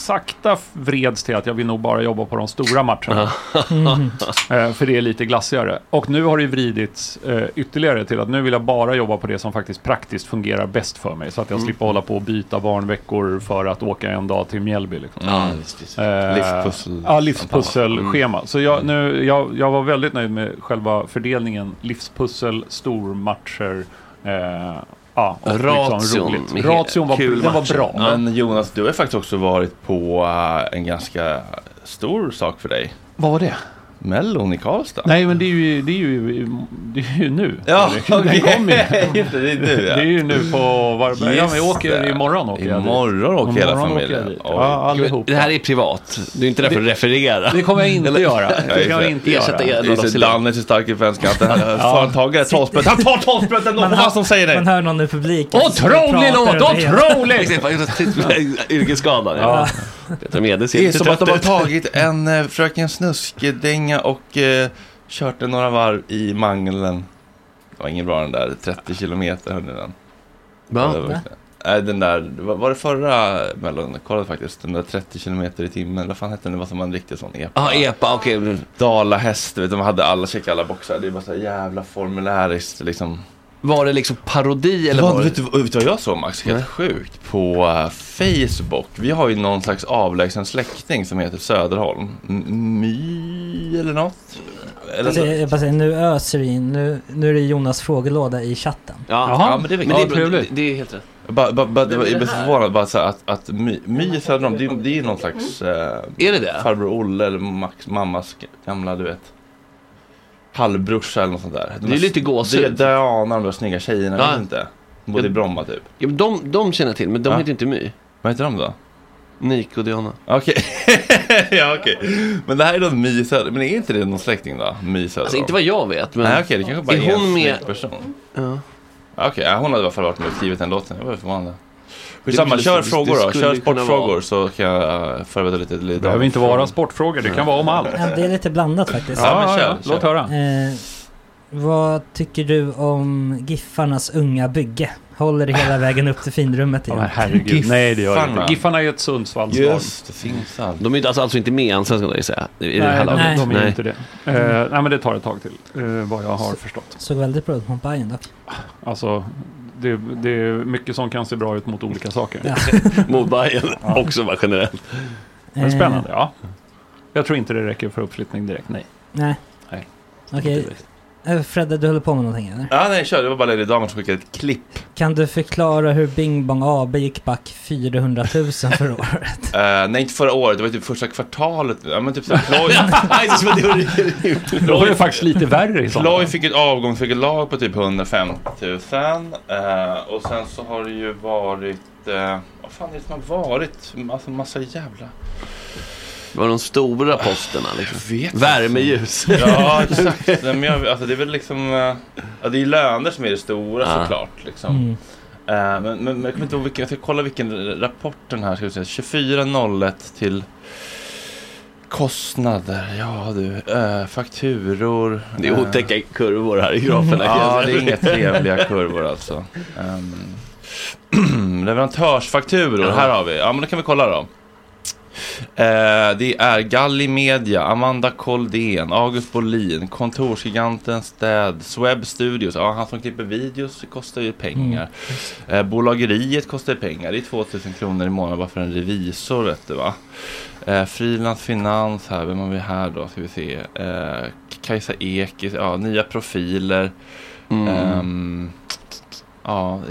[SPEAKER 8] sakta vreds till att jag vill nog bara jobba på de stora matcherna. Eh, för det är lite glassigare. Och nu har det vridits eh, ytterligare till att nu vill jag bara jobba på det som faktiskt praktiskt fungerar bäst för mig. Så att jag
[SPEAKER 4] Mm.
[SPEAKER 8] slipper hålla på och byta barnveckor för att åka en dag till Mjällby. Liksom.
[SPEAKER 3] Mm.
[SPEAKER 8] Eh,
[SPEAKER 3] Livspussel.
[SPEAKER 8] Ja, livspusselschema. Så jag, nu, jag, jag var väldigt nöjd med själva fördelningen. Livspussel, stormatcher. Eh, ja, och
[SPEAKER 4] Ration
[SPEAKER 8] liksom roligt. Ration var,
[SPEAKER 4] kul
[SPEAKER 8] den var
[SPEAKER 4] matcher.
[SPEAKER 8] bra.
[SPEAKER 4] Ja.
[SPEAKER 3] Men Jonas, du har faktiskt också varit på eh, en ganska stor sak för dig.
[SPEAKER 8] Vad var det?
[SPEAKER 3] Mellon i Karlstad.
[SPEAKER 8] Nej, men det är ju, det är ju, det är ju nu.
[SPEAKER 3] Ja.
[SPEAKER 8] Den
[SPEAKER 3] okej.
[SPEAKER 8] kommer ju.
[SPEAKER 3] Det, är nu, ja.
[SPEAKER 8] Det är ju nu på... Var, ja, men åker
[SPEAKER 3] det.
[SPEAKER 8] imorgon. Åker jag.
[SPEAKER 3] Imorgon åker hela
[SPEAKER 8] Imorgon
[SPEAKER 3] familjen.
[SPEAKER 8] Åker. Ja, allihop.
[SPEAKER 4] Det här är privat. Du är inte där för att referera.
[SPEAKER 8] Det kommer jag inte göra. Det kan jag inte
[SPEAKER 4] Ersätta
[SPEAKER 8] göra.
[SPEAKER 4] er.
[SPEAKER 3] Det är så Danne är så stark i vänskapen. Företagare tar sprätt. Han tar tolvsprätt ändå. Vad som säger
[SPEAKER 2] Man
[SPEAKER 3] det?
[SPEAKER 2] hör någon i publiken.
[SPEAKER 8] Otrolig låt! Otroligt!
[SPEAKER 4] Yrkesskadad.
[SPEAKER 3] Det är som att de har tagit en eh, Fröken Snusk-dänga och eh, kört den några varv i mangeln. Det var ingen bra den där, 30 kilometer hörde den.
[SPEAKER 4] Va?
[SPEAKER 3] Ja, Nej, den där, var, det förra Mellon? Jag kollade faktiskt, den där 30 kilometer i timmen. Vad fan hette den? Det var som en riktig sån epa.
[SPEAKER 4] Ja, epa, okej.
[SPEAKER 3] Dala häst, vet, du, de hade alla, checkade alla boxar. Det är bara så här jävla formuläriskt liksom.
[SPEAKER 4] Var det liksom parodi eller var
[SPEAKER 3] vad,
[SPEAKER 4] det...
[SPEAKER 3] vet, du, vet du vad jag såg Max? Helt
[SPEAKER 4] Nej.
[SPEAKER 3] sjukt. På eh, Facebook. Vi har ju någon slags avlägsen släkting som heter Söderholm. M- My eller något? Eller
[SPEAKER 2] Alltså, jag bara säger, nu öser det in. Nu, nu är det Jonas frågelåda i chatten.
[SPEAKER 4] Ja,
[SPEAKER 8] Jaha.
[SPEAKER 3] Ja, men det är
[SPEAKER 4] men det, är, det, det är helt rätt.
[SPEAKER 3] Det var,
[SPEAKER 4] Men
[SPEAKER 3] jag blev förvånad bara så att, att My, My i Söderholm, det, är- det är någon slags eh,
[SPEAKER 4] Är det det?
[SPEAKER 3] farbror Olle eller Max, mammas gamla, du vet. Halvbrorsa eller något sånt där.
[SPEAKER 4] Det är lite gåshud.
[SPEAKER 3] Anar de där snygga tjejerna,
[SPEAKER 4] Ja.
[SPEAKER 3] vet inte. De bodde i. Bromma typ.
[SPEAKER 4] Ja, men de, de känner jag till, men de
[SPEAKER 3] Ja.
[SPEAKER 4] heter inte My.
[SPEAKER 3] Vad heter de då?
[SPEAKER 4] Nick och Diana.
[SPEAKER 3] Okej, ja okej. Men det här är då My Söder, men är inte det någon släkting då? My Söderholm?
[SPEAKER 4] Alltså inte vad jag vet, men...
[SPEAKER 3] Nej okej, det kanske bara
[SPEAKER 4] är
[SPEAKER 3] är,
[SPEAKER 4] hon
[SPEAKER 3] en
[SPEAKER 4] med-
[SPEAKER 3] person.
[SPEAKER 4] Ja.
[SPEAKER 3] Okej, ja, hon hade i alla fall varit med och skrivit den låten. Jag var förvånad. Skitsamma, kör
[SPEAKER 4] det
[SPEAKER 3] frågor då. Kör sportfrågor
[SPEAKER 4] vara-
[SPEAKER 3] så kan jag uh, förbereda lite. lite
[SPEAKER 8] Det behöver inte vara sportfrågor, det kan vara om allt.
[SPEAKER 2] Ja, det är lite blandat faktiskt.
[SPEAKER 3] Ja, men
[SPEAKER 8] Ja,
[SPEAKER 3] kör,
[SPEAKER 8] ja,
[SPEAKER 3] kör.
[SPEAKER 8] låt höra.
[SPEAKER 2] Eh, vad tycker du om Giffarnas unga bygge? Håller det hela vägen upp till finrummet igen?
[SPEAKER 8] men herregud, nej det gör det inte. Giffarna är ett Sundsvallslag.
[SPEAKER 3] Just det, finns allt.
[SPEAKER 4] De är inte- alltså, alltså inte med i Allsvenskan gissar jag. I det här
[SPEAKER 8] Nej, de,
[SPEAKER 4] laget.
[SPEAKER 8] de är
[SPEAKER 4] Nej.
[SPEAKER 8] inte det. Eh, nej, men det tar ett tag till, eh, vad jag har förstått.
[SPEAKER 2] Såg väldigt bra ut mot Bayern dock.
[SPEAKER 8] Alltså, det, det är mycket som kan se bra ut mot olika saker.
[SPEAKER 2] Ja.
[SPEAKER 4] Mot Bayern också bara generellt.
[SPEAKER 8] Men
[SPEAKER 2] Eh,
[SPEAKER 8] spännande, ja. Jag tror inte det räcker för uppflyttning direkt, nej.
[SPEAKER 2] Nej.
[SPEAKER 8] Nej.
[SPEAKER 2] Okej. Eh, Fredde, du håller på med någonting eller?
[SPEAKER 3] Ja, nej, kör. Det var bara Lady Damer som skickade ett klipp.
[SPEAKER 2] Kan du förklara hur Bing Bong AB gick back 400 000 för året?
[SPEAKER 3] Eh, nej, inte förra året. Det var typ första kvartalet. Ja, men typ såhär, Ploy... nej, det var det
[SPEAKER 8] Då var det faktiskt lite värre i sådana
[SPEAKER 3] Ploy
[SPEAKER 8] fall.
[SPEAKER 3] fick ett avgångsvederlag på typ 150 000. Eh, och sen så har det ju varit... Eh, vad fan är det som har varit? Alltså massa jävla...
[SPEAKER 4] Vad är de stora posterna liksom?
[SPEAKER 3] vet
[SPEAKER 4] Värmeljus.
[SPEAKER 3] Ja, exakt. Men jag, alltså, det är väl liksom... eh, ja, det är löner som är det stora
[SPEAKER 4] Ja.
[SPEAKER 3] såklart. Liksom.
[SPEAKER 2] Mm.
[SPEAKER 3] Eh, men, men, men jag kommer inte ihåg vilken, jag ska kolla vilken rapport den här ska vi se. 2401 till kostnader. Ja du, eh, fakturor.
[SPEAKER 4] Det är otäcka kurvor här i graferna.
[SPEAKER 3] Ja,
[SPEAKER 4] säga.
[SPEAKER 3] det är inga trevliga kurvor alltså. Um, leverantörsfakturor, här har vi. Ja, men då kan vi kolla då. Eh, det är Galli Media, Amanda Koldén, August Bolin, Kontorsgiganten Städ, Sweb Studios, ja han som klipper videos kostar ju pengar. Eh, bolageriet kostar ju pengar, det är 2000 kronor i månaden bara för en revisor vet du va. Eh, Frilans Finans här, vem har vi här då? Ska vi se. Eh, Kajsa Ekis, ja nya profiler.
[SPEAKER 4] Mm.
[SPEAKER 3] Ehm, ja,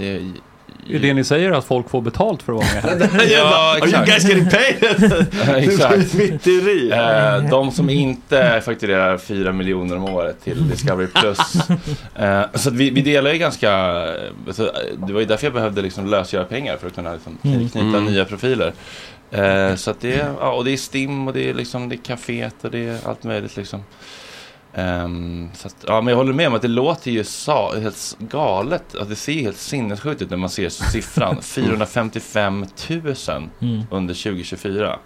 [SPEAKER 3] det är...
[SPEAKER 8] Det ni säger att folk får betalt för att vara med här?
[SPEAKER 3] Ja,
[SPEAKER 4] Are you guys getting paid?
[SPEAKER 3] exakt.
[SPEAKER 4] Myteri.
[SPEAKER 3] Eh, de som inte fakturerar 4 miljoner om året till Discovery Plus. Eh, så att vi, vi delar ju ganska, alltså, det var ju därför jag behövde liksom lösgöra pengar för att kunna liksom,
[SPEAKER 2] Mm.
[SPEAKER 3] knyta
[SPEAKER 4] Mm.
[SPEAKER 3] nya profiler. Eh, så att det, är- ja, och det är Stim och det är liksom, det är kaféet och det är allt möjligt liksom. Så att, ja, men jag håller med om att det låter ju sa, helt galet. Att det ser helt sinnessjukt ut när man ser siffran. 455 000
[SPEAKER 2] Mm.
[SPEAKER 3] under 2024.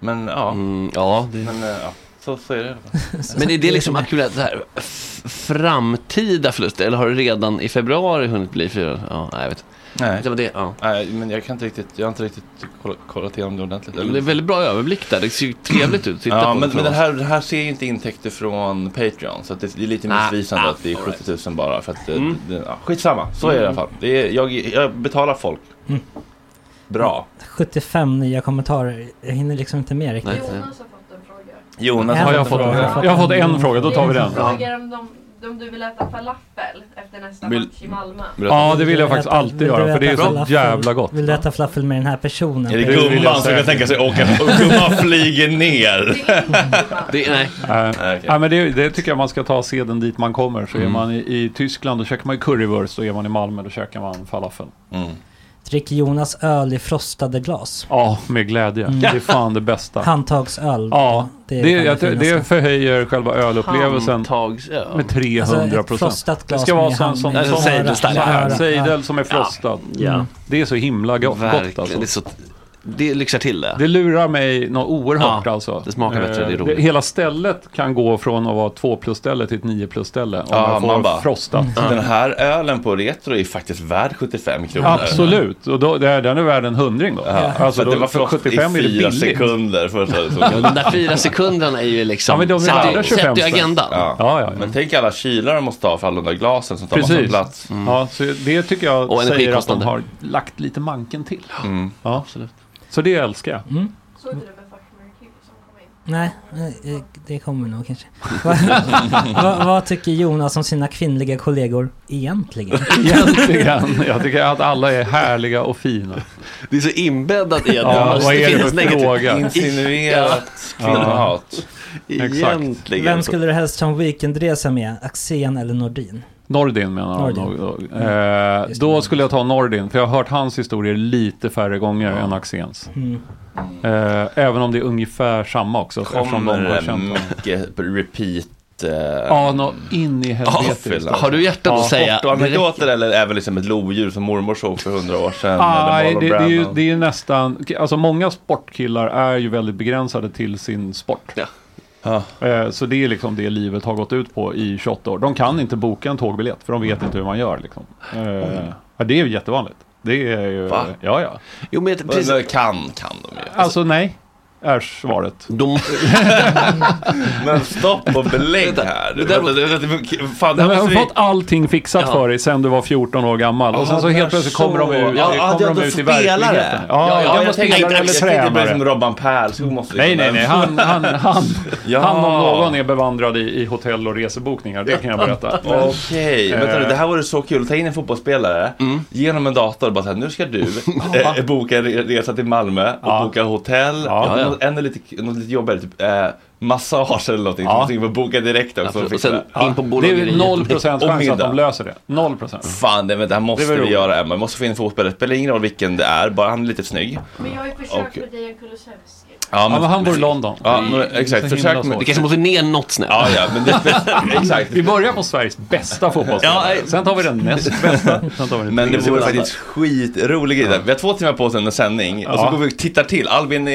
[SPEAKER 3] Men ja,
[SPEAKER 4] Mm, ja, det...
[SPEAKER 3] men, eh, ja så, så är det.
[SPEAKER 4] Men är det liksom ackumulerat så här f- framtida förluster eller har det redan i februari hunnit bli fyra? Ja, nej, jag vet.
[SPEAKER 3] Nej.
[SPEAKER 4] Det var det, ja.
[SPEAKER 3] Nej, men jag kan inte riktigt, jag har inte riktigt kollat, kollat igenom det ordentligt.
[SPEAKER 4] Men det är väldigt bra överblick där. Det ser ju trevligt ut titta
[SPEAKER 3] ja,
[SPEAKER 4] på.
[SPEAKER 3] men, men det, här, det här ser ju inte intäkter från Patreon. Så att det, det är lite
[SPEAKER 4] Ah,
[SPEAKER 3] missvisande
[SPEAKER 4] ah,
[SPEAKER 3] att det är
[SPEAKER 4] all
[SPEAKER 3] 70 000 bara. För att, det-
[SPEAKER 4] Mm.
[SPEAKER 3] det, ja, skitsamma, så är det i alla fall. Det är, jag, jag betalar folk.
[SPEAKER 2] Mm.
[SPEAKER 3] Bra.
[SPEAKER 2] 75 nya kommentarer. Jag hinner liksom inte med riktigt.
[SPEAKER 4] Nej.
[SPEAKER 12] Jonas har fått en fråga.
[SPEAKER 3] Jonas
[SPEAKER 2] Jag
[SPEAKER 8] Har jag, fått,
[SPEAKER 2] jag har fått
[SPEAKER 8] jag har fått
[SPEAKER 2] en-
[SPEAKER 8] fråga, då tar vi den.
[SPEAKER 12] Frågar om, de, om du vill äta falafel efter nästa
[SPEAKER 3] Vill-
[SPEAKER 12] match i Malmö.
[SPEAKER 8] Ja, det vill jag faktiskt
[SPEAKER 2] äta-
[SPEAKER 8] alltid göra, för det är så
[SPEAKER 2] falafel?
[SPEAKER 8] jävla gott.
[SPEAKER 2] Vill du äta falafel med den här personen?
[SPEAKER 3] Är det
[SPEAKER 8] Det vill jag
[SPEAKER 3] gumman som kan tänka sig åka gumman flyger ner?
[SPEAKER 12] Det är
[SPEAKER 4] nej.
[SPEAKER 8] Nej.
[SPEAKER 3] okej.
[SPEAKER 8] Ja, men det, det tycker jag man ska ta seden dit man kommer. Så är
[SPEAKER 3] Mm.
[SPEAKER 8] man i, i Tyskland då käkar man ju currywurst och är man i Malmö då käkar man falafel.
[SPEAKER 3] Mm.
[SPEAKER 2] Dricker Jonas öl i frostade glas?
[SPEAKER 8] Ja, med glädje.
[SPEAKER 2] Mm.
[SPEAKER 8] Det är fan det bästa.
[SPEAKER 2] Handtagsöl?
[SPEAKER 8] Ja,
[SPEAKER 2] det
[SPEAKER 8] det,
[SPEAKER 2] är
[SPEAKER 8] jag,
[SPEAKER 2] det
[SPEAKER 8] förhöjer själva ölupplevelsen
[SPEAKER 4] Handtagsöl.
[SPEAKER 8] med 300
[SPEAKER 2] Alltså
[SPEAKER 8] procent.
[SPEAKER 2] frostat
[SPEAKER 8] Det ska vara
[SPEAKER 2] med
[SPEAKER 8] som,
[SPEAKER 4] Alltså,
[SPEAKER 8] sejdel som är frostad.
[SPEAKER 4] Ja.
[SPEAKER 2] Mm.
[SPEAKER 8] Det är så himla go- gott
[SPEAKER 4] Verkligen.
[SPEAKER 8] alltså.
[SPEAKER 4] Det, är så, det lyxar till det.
[SPEAKER 8] Det lurar mig något oerhört
[SPEAKER 4] Ja,
[SPEAKER 8] alltså.
[SPEAKER 4] det smakar bättre, det är
[SPEAKER 8] Eh,
[SPEAKER 4] roligt.
[SPEAKER 8] Hela stället kan gå från att vara 2 plus ställe till ett 9 plus ställe. Om
[SPEAKER 3] Ja,
[SPEAKER 8] man får
[SPEAKER 3] man bara-
[SPEAKER 8] frostat.
[SPEAKER 3] Den här ölen på Retro är faktiskt värd 75 kronor.
[SPEAKER 8] Absolut, och då, det är, den är värd en hundring då.
[SPEAKER 3] Ja,
[SPEAKER 8] Alltså,
[SPEAKER 3] att det
[SPEAKER 8] då,
[SPEAKER 3] var
[SPEAKER 8] för
[SPEAKER 3] frost
[SPEAKER 8] 75 är
[SPEAKER 3] i fyra sekunder. För.
[SPEAKER 4] Ja, de där fyra sekunderna är ju liksom...
[SPEAKER 8] Ja, men de är
[SPEAKER 4] sätter,
[SPEAKER 8] andra
[SPEAKER 4] ju-
[SPEAKER 8] 25
[SPEAKER 4] sätter ju agendan.
[SPEAKER 3] Ja.
[SPEAKER 8] Ja, ja, ja.
[SPEAKER 3] Men tänk alla kylar de måste ha för alla de där glasen som tar massa
[SPEAKER 8] Precis.
[SPEAKER 3] plats.
[SPEAKER 8] Ja, så det tycker jag
[SPEAKER 4] Och
[SPEAKER 8] säger att de har lagt lite manken till.
[SPEAKER 3] Mm.
[SPEAKER 8] Ja,
[SPEAKER 4] Absolut.
[SPEAKER 8] Så det älskar jag.
[SPEAKER 2] Mm.
[SPEAKER 12] Såg du det med Fuck, marry, kill som kom in?
[SPEAKER 2] Nej, eh, det kommer nog kanske. vad, vad, tycker Jonas om sina kvinnliga kollegor egentligen?
[SPEAKER 8] Egentligen. Jag tycker att alla är härliga och fina.
[SPEAKER 4] Det är så inbäddat i att
[SPEAKER 8] Ja,
[SPEAKER 4] det
[SPEAKER 8] vad är det för
[SPEAKER 4] negativt.
[SPEAKER 8] fråga?
[SPEAKER 3] Insinuerat kvinnohat.
[SPEAKER 4] Egentligen.
[SPEAKER 2] Vem skulle du helst ha en weekendresa med? Axén eller Nordin?
[SPEAKER 8] Nordin menar
[SPEAKER 2] Nordin.
[SPEAKER 8] jag. nog.
[SPEAKER 2] Mm.
[SPEAKER 8] Eh, då skulle jag ta Nordin, för jag har hört hans historier lite färre gånger än Axéns.
[SPEAKER 2] Mm.
[SPEAKER 8] Eh, även om det är ungefär samma också, eftersom de
[SPEAKER 3] Kommer
[SPEAKER 8] har
[SPEAKER 3] mycket repeat? eh,
[SPEAKER 8] Ja, nå in i
[SPEAKER 3] Ja,
[SPEAKER 8] helvete.
[SPEAKER 3] fylla.
[SPEAKER 4] Har du hjärtat att säga?
[SPEAKER 3] Anekdoter eller är väl liksom ett lodjur som mormor såg för hundra år sedan?
[SPEAKER 8] Nej,
[SPEAKER 3] eller
[SPEAKER 8] det,
[SPEAKER 3] Marlon
[SPEAKER 8] det, är ju,
[SPEAKER 3] Brando?
[SPEAKER 8] det är ju nästan, alltså många sportkillar är ju väldigt begränsade till sin sport.
[SPEAKER 4] Ja.
[SPEAKER 3] Ja.
[SPEAKER 8] Eh, Så det är liksom det livet har gått ut på i 28 år. De kan inte boka en tågbiljett för de vet inte hur man gör. Liksom. Eh, ja, det är ju jättevanligt. Det är ju,
[SPEAKER 3] Va?
[SPEAKER 8] ja ja.
[SPEAKER 4] Jo, men
[SPEAKER 3] Men
[SPEAKER 4] precis.
[SPEAKER 3] Kan, kan de ju.
[SPEAKER 8] Alltså nej. Är svaret.
[SPEAKER 4] De...
[SPEAKER 3] Men stopp och belägg här.
[SPEAKER 4] det där var-
[SPEAKER 3] Fan, det här
[SPEAKER 8] har
[SPEAKER 3] måste vi...
[SPEAKER 8] fått allting fixat
[SPEAKER 4] Ja.
[SPEAKER 8] för dig sen du var 14 år gammal. Och sen så helt plötsligt
[SPEAKER 3] så.
[SPEAKER 8] kommer de ut,
[SPEAKER 3] Ja, ja,
[SPEAKER 8] kommer de ut i
[SPEAKER 3] spelare.
[SPEAKER 8] verkligheten.
[SPEAKER 3] Ja,
[SPEAKER 8] Ja,
[SPEAKER 3] jag tänkte
[SPEAKER 8] spelare
[SPEAKER 3] jag tänkte det blir som. Robban Pärlskog måste
[SPEAKER 8] Nej, nej, nej. Han, han, han,
[SPEAKER 3] Ja.
[SPEAKER 8] han om någon är bevandrad i, i hotell och resebokningar. Det kan jag berätta.
[SPEAKER 3] Okej, vänta nu,
[SPEAKER 8] Eh.
[SPEAKER 3] det här vore så kul. Ta in en fotbollsspelare,
[SPEAKER 4] Mm.
[SPEAKER 3] genom en dator och bara säga nu ska du eh, boka resa till Malmö och
[SPEAKER 8] Ja.
[SPEAKER 3] boka hotell.
[SPEAKER 8] Ja.
[SPEAKER 3] Och något- Ännu lite, något lite jobbigare, typ eh, massage eller någonting.
[SPEAKER 8] Ja.
[SPEAKER 3] Så man boka direkt också.
[SPEAKER 4] Ja,
[SPEAKER 3] och
[SPEAKER 4] sen
[SPEAKER 3] det.
[SPEAKER 4] in på
[SPEAKER 8] Det är
[SPEAKER 4] bolaget.
[SPEAKER 8] 0%
[SPEAKER 3] Och
[SPEAKER 8] chans att de löser det. 0%.
[SPEAKER 3] Fan, det, det här måste
[SPEAKER 8] Det
[SPEAKER 3] vi
[SPEAKER 8] roligt.
[SPEAKER 3] göra Emma. Vi måste få in en fotbollsspelare. Det spelar ingen roll vilken det är, bara han är lite snygg.
[SPEAKER 12] Men jag har ju försökt
[SPEAKER 3] Och-
[SPEAKER 12] med Dejan Kulusevski.
[SPEAKER 8] Ja, men han bor i London.
[SPEAKER 3] Ja,
[SPEAKER 8] Det
[SPEAKER 3] men,
[SPEAKER 8] så
[SPEAKER 3] exakt. Försök med...
[SPEAKER 4] Vi kanske måste ner något snäpp.
[SPEAKER 3] Ja, ja, men det exakt.
[SPEAKER 8] Vi börjar på Sveriges bästa fotbollsspelare.
[SPEAKER 4] Ja,
[SPEAKER 8] Sen tar vi den näst bästa. Sen tar vi den
[SPEAKER 3] Men det vore faktiskt skitrolig grej. Vi har två timmar på oss under sändning och så
[SPEAKER 8] Ja.
[SPEAKER 3] går vi och tittar till. Albin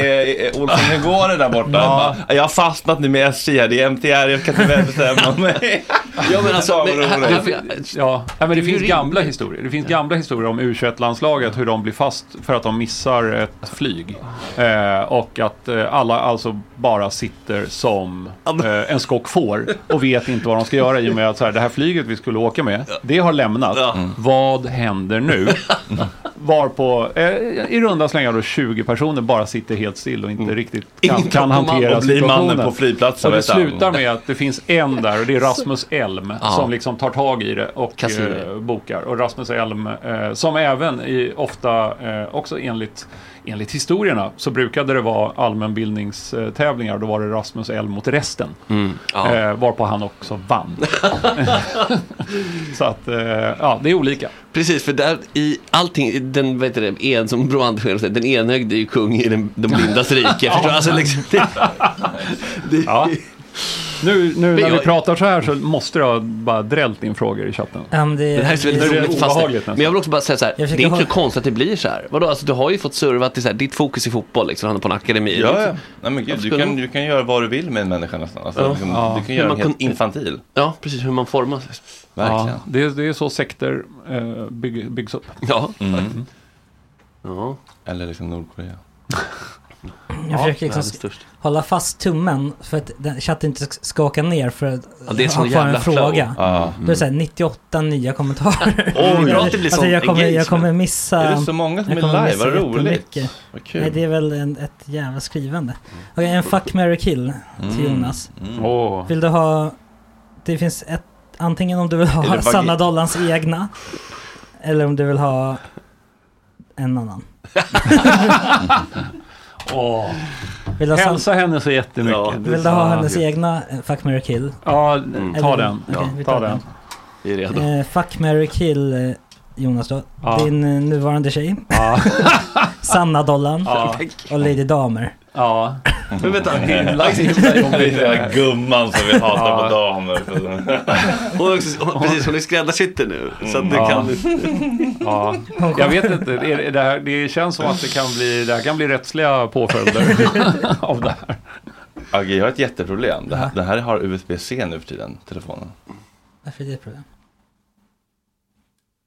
[SPEAKER 3] Olsson, hur går det där borta?
[SPEAKER 8] Ja.
[SPEAKER 3] Jag har fastnat nu med SJ här, det är MTR, jag kan inte bestämma mig.
[SPEAKER 4] Ja, men alltså, men, här,
[SPEAKER 3] roligt.
[SPEAKER 8] Ja, ja, men det finns gamla historier. Det finns gamla historier om U21-landslaget, hur de blir fast för att de missar ett flyg. Eh, och att eh, alla alltså bara sitter som eh, en skock får och vet inte vad de ska göra i och med att så här, det här flyget vi skulle åka med, det har lämnat. Vad händer nu? Varpå eh, i runda slängar då 20 personer bara sitter helt still och inte riktigt kan,
[SPEAKER 4] Ingen
[SPEAKER 8] kan
[SPEAKER 4] tar på
[SPEAKER 8] hantera
[SPEAKER 3] Och blir
[SPEAKER 8] situationen.
[SPEAKER 3] mannen på flygplatsen.
[SPEAKER 8] Och det slutar med att det finns en där och det är Rasmus Elm
[SPEAKER 4] Ja.
[SPEAKER 8] som liksom tar tag i det och eh, bokar. Och Rasmus Elm eh, som även i, ofta, eh, också enligt, enligt historierna, så brukade det vara allmänbildningstävlingar. Då var det Rasmus Elm mot resten.
[SPEAKER 4] Mm, ja.
[SPEAKER 8] Eh, varpå han också vann. så att, eh, ja, det är olika.
[SPEAKER 4] Precis, för där i allting, den, heter det, en, som Bror Andersson säger, den enögde är ju kung i den, de blindas rike. Du? Alltså, liksom, det, det,
[SPEAKER 8] Ja. Nu, nu när
[SPEAKER 4] jag-
[SPEAKER 8] vi pratar så här så måste ha bara drällt in frågor i chatten.
[SPEAKER 2] Men det,
[SPEAKER 4] Det här är så väldigt roligt. Fast, men jag vill också bara säga så här, det
[SPEAKER 2] Jag
[SPEAKER 4] är inte så konstigt att det blir så här. Vadå, alltså, du har ju fått serva till så här, ditt fokus i fotboll, liksom, han är på en akademi.
[SPEAKER 3] Ja, ja.
[SPEAKER 4] också-
[SPEAKER 3] Nej, men gud, du, kan, du kan göra vad du vill med en människa nästan. Alltså,
[SPEAKER 4] Ja.
[SPEAKER 3] liksom,
[SPEAKER 8] Ja.
[SPEAKER 3] Du kan göra
[SPEAKER 4] Man
[SPEAKER 3] helt
[SPEAKER 4] kun-
[SPEAKER 3] infantil.
[SPEAKER 4] ja, precis hur man formas.
[SPEAKER 3] Verkligen.
[SPEAKER 8] Ja, det, är, det är så sekter eh, bygg, byggs upp.
[SPEAKER 4] Ja.
[SPEAKER 3] Mm.
[SPEAKER 4] ja.
[SPEAKER 3] Eller liksom Nordkorea.
[SPEAKER 2] jag försöker liksom hålla fast tummen för att den chatten inte ska åka ner för att
[SPEAKER 4] Ja, det är
[SPEAKER 2] ha kvar
[SPEAKER 4] jävla
[SPEAKER 2] en fråga.
[SPEAKER 3] Ja.
[SPEAKER 2] Då är det så här 98 nya kommentarer.
[SPEAKER 3] Oj,
[SPEAKER 4] att det blir
[SPEAKER 2] alltså, jag, kommer, jag kommer missa...
[SPEAKER 3] Är det så många som är live? Vad roligt.
[SPEAKER 2] Nej, det är väl en, ett jävla skrivande. Okej, en fuck, marry, kill till
[SPEAKER 3] Mm.
[SPEAKER 2] Jonas.
[SPEAKER 3] Mm.
[SPEAKER 8] Åh.
[SPEAKER 2] Vill du ha... Det finns ett... Antingen om du vill ha Sanna Dollans egna. Eller om du vill ha en annan.
[SPEAKER 8] Åh.
[SPEAKER 2] Vill du ha, San,
[SPEAKER 8] Hälsa henne så jättemycket.
[SPEAKER 4] Ja,
[SPEAKER 2] vill du ha hennes egna eh, fuck, marry, kill?
[SPEAKER 8] Ja,
[SPEAKER 4] Mm.
[SPEAKER 8] ta
[SPEAKER 2] Eller-
[SPEAKER 8] den.
[SPEAKER 2] okej, vi
[SPEAKER 8] ta
[SPEAKER 2] tar
[SPEAKER 8] den.
[SPEAKER 4] Vi är redo.
[SPEAKER 2] Eh, fuck, marry, kill eh, Jonas då.
[SPEAKER 8] Ja.
[SPEAKER 2] Din eh, nuvarande tjej.
[SPEAKER 8] Ja.
[SPEAKER 2] Sanna Dollan.
[SPEAKER 8] Ja.
[SPEAKER 2] Och Lady Damer.
[SPEAKER 8] ja.
[SPEAKER 4] Men vänta, himla,
[SPEAKER 3] Det den här gumman som vill hata
[SPEAKER 8] Ja.
[SPEAKER 3] på damer.
[SPEAKER 4] hon, är också, hon, precis, hon är skräddarsytt nu. Så att du
[SPEAKER 8] Ja.
[SPEAKER 4] kan...
[SPEAKER 8] ja. Jag vet inte, det, är- det, här, det känns som att det kan bli, det här kan bli rättsliga påföljder av det här.
[SPEAKER 3] Agge, jag har ett jätteproblem. Det här, den här har USB-C nu för tiden, telefonen.
[SPEAKER 2] Varför är det ett problem?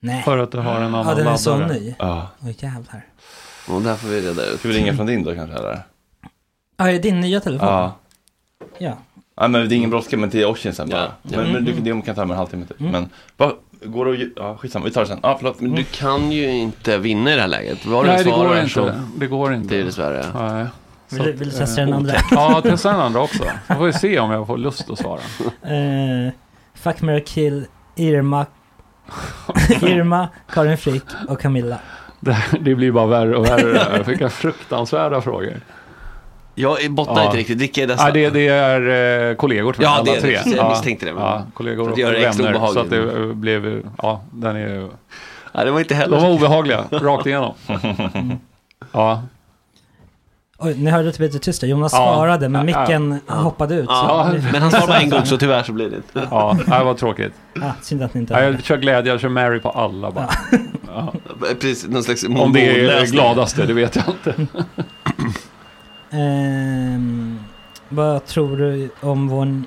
[SPEAKER 2] Nej.
[SPEAKER 8] För att du har en annan
[SPEAKER 2] Ja, den är så
[SPEAKER 8] laddare.
[SPEAKER 2] ny.
[SPEAKER 3] Ja.
[SPEAKER 2] Oj jävlar.
[SPEAKER 4] Och där får vi reda ut.
[SPEAKER 3] Ska vi ringa från din då kanske eller?
[SPEAKER 2] Ja, är din nya telefon?
[SPEAKER 3] Ja.
[SPEAKER 2] Ja.
[SPEAKER 3] Ja men det är ingen brådska men till Oisin sen bara.
[SPEAKER 4] Ja.
[SPEAKER 3] Men, men du, det kan ta med en halvtimme typ. Men vad, går det att, ja skitsamma, vi tar det sen. Ja förlåt.
[SPEAKER 4] Men du kan ju inte vinna i det här läget. Du
[SPEAKER 8] Nej, det
[SPEAKER 4] svarar
[SPEAKER 8] går
[SPEAKER 4] så-
[SPEAKER 8] inte. Det går inte.
[SPEAKER 4] Det är dessvärre.
[SPEAKER 8] Nej.
[SPEAKER 2] Vill,
[SPEAKER 8] Så
[SPEAKER 2] du- vill du
[SPEAKER 8] eh,
[SPEAKER 2] testa den andra?
[SPEAKER 8] Ja, testa den andra också. Så får vi se om jag får lust att svara.
[SPEAKER 2] Eh, fuck, marry, kill Irma, Irma, Karin Frick och Camilla.
[SPEAKER 8] Det, det blir bara värre och värre. Vilka fruktansvärda frågor.
[SPEAKER 4] Jag bottnar
[SPEAKER 8] Ja.
[SPEAKER 4] inte riktigt. Vilka är dessa?
[SPEAKER 8] Ja, det, det är eh, kollegor tror jag,
[SPEAKER 4] Ja,
[SPEAKER 8] alla
[SPEAKER 4] det är det.
[SPEAKER 8] tre.
[SPEAKER 4] Precis, jag
[SPEAKER 8] Ja.
[SPEAKER 4] misstänkte det, men-
[SPEAKER 8] Ja, kollegor och
[SPEAKER 4] det
[SPEAKER 8] vänner. Så att det eh, blev, ja, den är,
[SPEAKER 4] Ja, det var inte heller.
[SPEAKER 8] de var obehagliga, rakt igenom. Ja,
[SPEAKER 2] Oj, ni hörde att det blev tyst där. Jonas
[SPEAKER 8] Ja.
[SPEAKER 2] svarade men
[SPEAKER 8] Ja,
[SPEAKER 2] micken hoppade ut.
[SPEAKER 4] Ja,
[SPEAKER 2] så-
[SPEAKER 4] men han svarade bara en gång så tyvärr så blir det inte.
[SPEAKER 8] ja, det var tråkigt.
[SPEAKER 2] Ah, synd att ni inte
[SPEAKER 8] Ja,
[SPEAKER 2] hörde.
[SPEAKER 8] jag kör glädje, jag kör Mary på alla bara. Ja.
[SPEAKER 4] Precis, någon slags
[SPEAKER 8] Om det är
[SPEAKER 4] mongollösning.
[SPEAKER 8] gladaste, det vet jag inte.
[SPEAKER 2] Ehm, vad tror du om vår...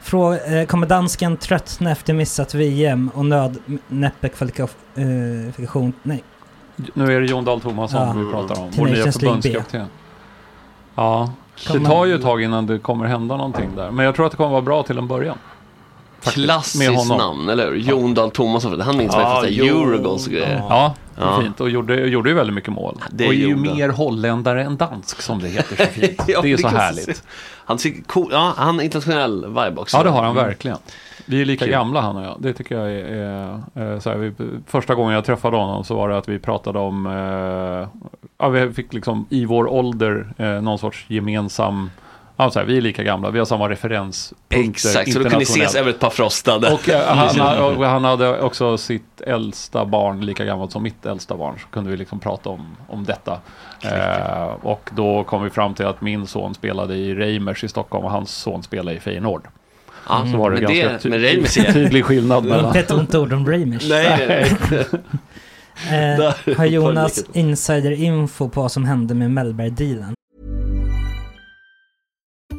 [SPEAKER 2] Frå, eh, kommer dansken tröttna efter missat VM och nödnäppe kvalifikation? Nej.
[SPEAKER 8] Nu är det Jon Dahl Tomasson
[SPEAKER 2] Ja.
[SPEAKER 8] vi pratar om, vår nya förbundskapten. Ja, det tar ju ett tag innan det kommer hända någonting där. Men jag tror att det kommer vara bra till en början. Faktiskt, med
[SPEAKER 4] Klassiskt
[SPEAKER 8] honom.
[SPEAKER 4] namn, eller hur? Jon Dahl Tomasson, han minns man
[SPEAKER 8] Ja,
[SPEAKER 4] efter. Eurogoals och grejer.
[SPEAKER 8] Ja,
[SPEAKER 4] Ja.
[SPEAKER 8] fint. Och gjorde, gjorde ju väldigt mycket mål.
[SPEAKER 4] Det
[SPEAKER 8] och är ju mer holländare än dansk som det heter så fint.
[SPEAKER 4] Ja,
[SPEAKER 8] det är så
[SPEAKER 4] kan
[SPEAKER 8] härligt.
[SPEAKER 4] Han, ser cool, ja, han har internationell vibe också.
[SPEAKER 8] Ja, det har han
[SPEAKER 4] Mm.
[SPEAKER 8] verkligen. Vi är lika
[SPEAKER 4] Kul.
[SPEAKER 8] gamla han och jag. Det tycker jag är, är, är så här, vi, Första gången jag träffade honom så var det att vi pratade om, eh, ja, vi fick liksom i vår ålder eh, någon sorts gemensam, ja, så här, vi är lika gamla, vi har samma referenspunkter
[SPEAKER 4] Exakt, så då kunde ni ses över ett par frostade.
[SPEAKER 8] Och eh, han, och han hade också sitt äldsta barn, lika gammalt som mitt äldsta barn, så kunde vi liksom prata om, om detta. Eh, och då kom vi fram till att min son spelade i Reimers i Stockholm och hans son spelade i Feyenoord.
[SPEAKER 4] Ja,
[SPEAKER 8] så var det
[SPEAKER 4] men
[SPEAKER 8] ganska
[SPEAKER 4] det-
[SPEAKER 8] ty-
[SPEAKER 4] men Reimers är-
[SPEAKER 8] tydlig skillnad mellan...
[SPEAKER 2] Ett ont ord om Reimers.
[SPEAKER 4] Nej, nej,
[SPEAKER 2] Eh, har Jonas insider-info på vad som hände med Mellberg-dealen?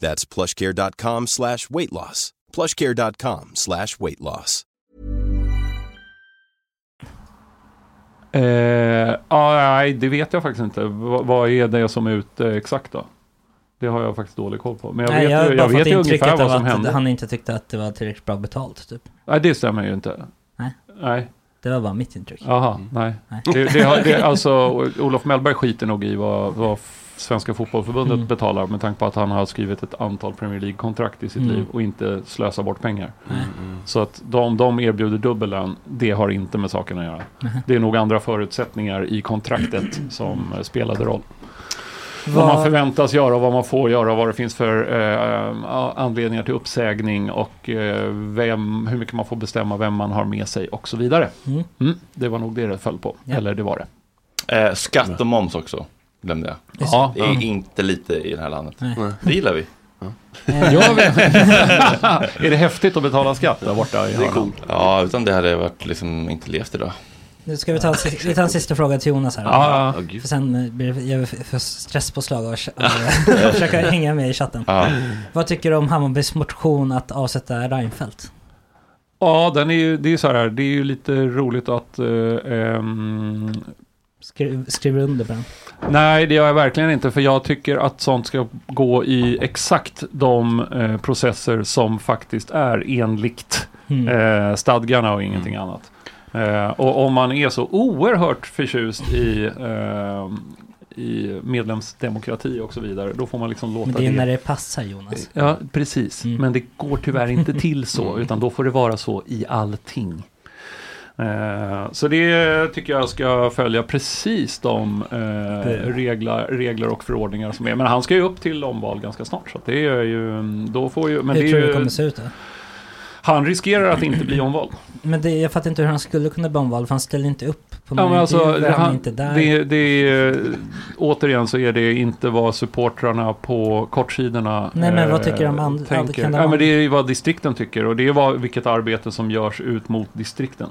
[SPEAKER 13] That's plushcare.com slash weight loss. plushcare.com slash weight loss.
[SPEAKER 8] Eh, ja, nej, det vet jag faktiskt inte. V- vad är det som är ute exakt då? Det har jag faktiskt dålig koll på. Men jag
[SPEAKER 2] Nej,
[SPEAKER 8] vet,
[SPEAKER 2] jag har
[SPEAKER 8] ju, jag vet ju ungefär vad som hände.
[SPEAKER 2] han inte tyckte att det var tillräckligt bra betalt, typ.
[SPEAKER 8] Nej, det stämmer ju inte.
[SPEAKER 2] Nej.
[SPEAKER 8] Nej.
[SPEAKER 2] Det var bara mitt intryck.
[SPEAKER 8] Jaha, nej.
[SPEAKER 2] Nej.
[SPEAKER 8] Det, det, har- det, alltså, Olof Mellberg skiter nog i vad, vad Svenska Fotbollförbundet
[SPEAKER 2] Mm.
[SPEAKER 8] betalar med tanke på att han har skrivit ett antal Premier League-kontrakt i sitt
[SPEAKER 2] Mm.
[SPEAKER 8] liv och inte slösar bort pengar.
[SPEAKER 2] Nej.
[SPEAKER 8] Så att de, de erbjuder dubbel lön, det har inte med saken att göra. Det är nog andra förutsättningar i kontraktet som eh, spelade roll. Vad
[SPEAKER 2] Vad-
[SPEAKER 8] man förväntas göra och vad man får göra och vad det finns för eh, anledningar till uppsägning och eh, vem, hur mycket man får bestämma, vem man har med sig och så vidare.
[SPEAKER 2] Mm.
[SPEAKER 8] Mm, det var nog det det föll på.
[SPEAKER 2] Ja.
[SPEAKER 8] Eller det var det.
[SPEAKER 3] Eh, skatt och moms också, glömde jag.
[SPEAKER 8] Ja.
[SPEAKER 3] Det är inte lite i det här landet.
[SPEAKER 2] Nej.
[SPEAKER 3] Det gillar vi.
[SPEAKER 8] Jag vet. är det häftigt att betala skatt där borta i
[SPEAKER 3] Det är coolt. Ja, utan det hade varit liksom inte levt idag.
[SPEAKER 2] Nu ska vi ta, vi tar en sista fråga till Jonas här.
[SPEAKER 8] Ja, ja.
[SPEAKER 2] För sen eh, blir det, jag får stresspåslag och, och, och försöka hänga med i chatten.
[SPEAKER 3] Ja.
[SPEAKER 2] Vad tycker du om Hammarbys motion att avsätta Reinfeldt?
[SPEAKER 8] Ja, den är ju, det är ju så här, det är ju lite roligt att eh, ehm,
[SPEAKER 2] Skri, skriver under på den.
[SPEAKER 8] Nej, det gör jag verkligen inte. För jag tycker att sånt ska gå i exakt de eh, processer som faktiskt är enligt
[SPEAKER 2] Mm.
[SPEAKER 8] eh, stadgarna och ingenting annat. Eh, och om man är så oerhört förtjust i, eh, i medlemsdemokrati och så vidare, då får man liksom låta
[SPEAKER 2] Men det är
[SPEAKER 8] det...
[SPEAKER 2] när det passar Jonas.
[SPEAKER 8] Ja, precis.
[SPEAKER 2] Mm.
[SPEAKER 8] Men det går tyvärr inte till så, utan då får det vara så i allting. Eh, så det tycker jag ska följa precis de eh, regler, regler och förordningar som är. Men han ska ju upp till omval ganska snart. Så det är ju, då får ju, men
[SPEAKER 2] Hur
[SPEAKER 8] det
[SPEAKER 2] tror du det kommer se ut då?
[SPEAKER 8] Han riskerar att inte bli omvald.
[SPEAKER 2] Men det, jag fattar inte hur han skulle kunna bli omvald för han ställer inte upp på
[SPEAKER 8] Ja, men alltså,
[SPEAKER 2] intervjuer, han inte där.
[SPEAKER 8] det, det är, återigen så är det inte vad supportrarna på kortsidorna
[SPEAKER 2] Nej, men vad
[SPEAKER 8] eh,
[SPEAKER 2] tycker de and-
[SPEAKER 8] tänker.
[SPEAKER 2] kan de
[SPEAKER 8] ja, men det är vad distrikten tycker och det är vad, vilket arbete som görs ut mot distrikten.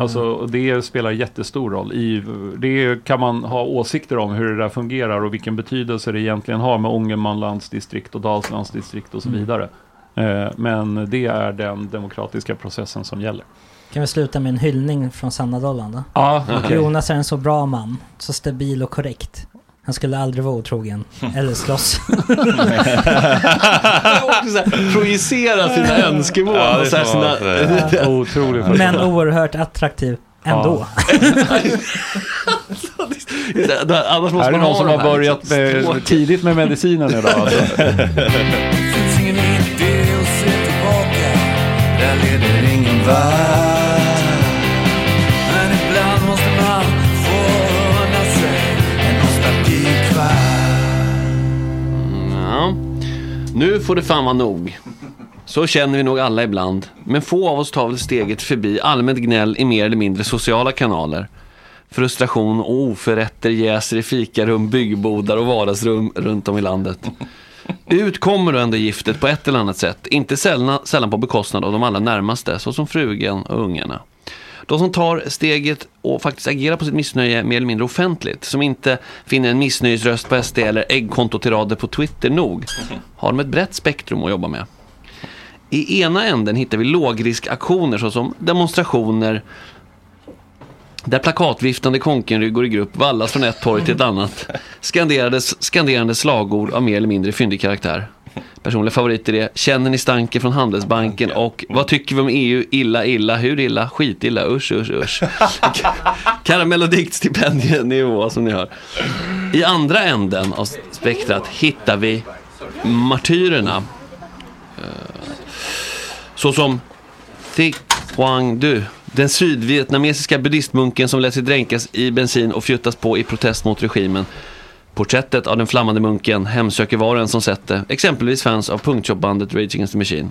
[SPEAKER 8] Alltså
[SPEAKER 2] Mm.
[SPEAKER 8] det spelar jättestor roll. I, det kan man ha åsikter om hur det där fungerar och vilken betydelse det egentligen har med Ångermanlands distrikt och Dalslands distrikt och så
[SPEAKER 2] Mm.
[SPEAKER 8] vidare. Eh, Men det är den demokratiska processen som gäller.
[SPEAKER 2] Kan vi sluta med en hyllning från Sanna Dollan då?
[SPEAKER 8] Ja, okej.
[SPEAKER 2] Jonas är en så bra man, så stabil och korrekt. Han skulle aldrig vara otrogen, eller slåss.
[SPEAKER 4] Projicera sina önskemål
[SPEAKER 3] Ja, det
[SPEAKER 4] och så här
[SPEAKER 3] får man
[SPEAKER 4] sina...
[SPEAKER 8] Otrolig
[SPEAKER 2] Men oerhört attraktiv ändå.
[SPEAKER 4] Annars måste
[SPEAKER 8] är
[SPEAKER 4] man
[SPEAKER 8] någon som
[SPEAKER 4] de
[SPEAKER 8] har
[SPEAKER 4] här
[SPEAKER 8] börjat
[SPEAKER 4] liksom
[SPEAKER 8] med, tidigt med medicinen idag. Alltså.
[SPEAKER 14] Finns ingen idé att se tillbaka Där leder ingen värld
[SPEAKER 4] Nu får det fan vara nog. Så känner vi nog alla ibland. Men få av oss tar väl steget förbi allmänt gnäll i mer eller mindre sociala kanaler. Frustration och oförrätter jäser i fikarum, byggbodar och vardagsrum runt om i landet. Ut kommer då ändå giftet på ett eller annat sätt. Inte sällan, sällan på bekostnad av de allra närmaste, såsom frugan och ungarna. De som tar steget och faktiskt agerar på sitt missnöje mer eller mindre offentligt, som inte finner en missnöjesröst på SD eller äggkontotirader på Twitter nog, har de ett brett spektrum att jobba med. I ena änden hittar vi lågriskaktioner såsom demonstrationer där plakatviftande konkenryggor i grupp vallas från ett torg till ett annat. Skanderades, skanderande slagord av mer eller mindre fyndig karaktär. Personliga favoriter är Känner ni stanken från Handelsbanken och Vad tycker vi om EU? Illa, illa, hur illa? Skitilla, usch, usch, usch. Karamell och diktstipendienivå som ni hör. I andra änden av spektrat hittar vi martyrerna. Eh, Såsom Thi Quang Du, den sydvietnamesiska buddhistmunken som lät sig dränkas i bensin och fjuttas på i protest mot regimen. Porträttet av den flammande munken hemsöker var och en som sett det, exempelvis fans av punktshopbandet Rage Against the Machine.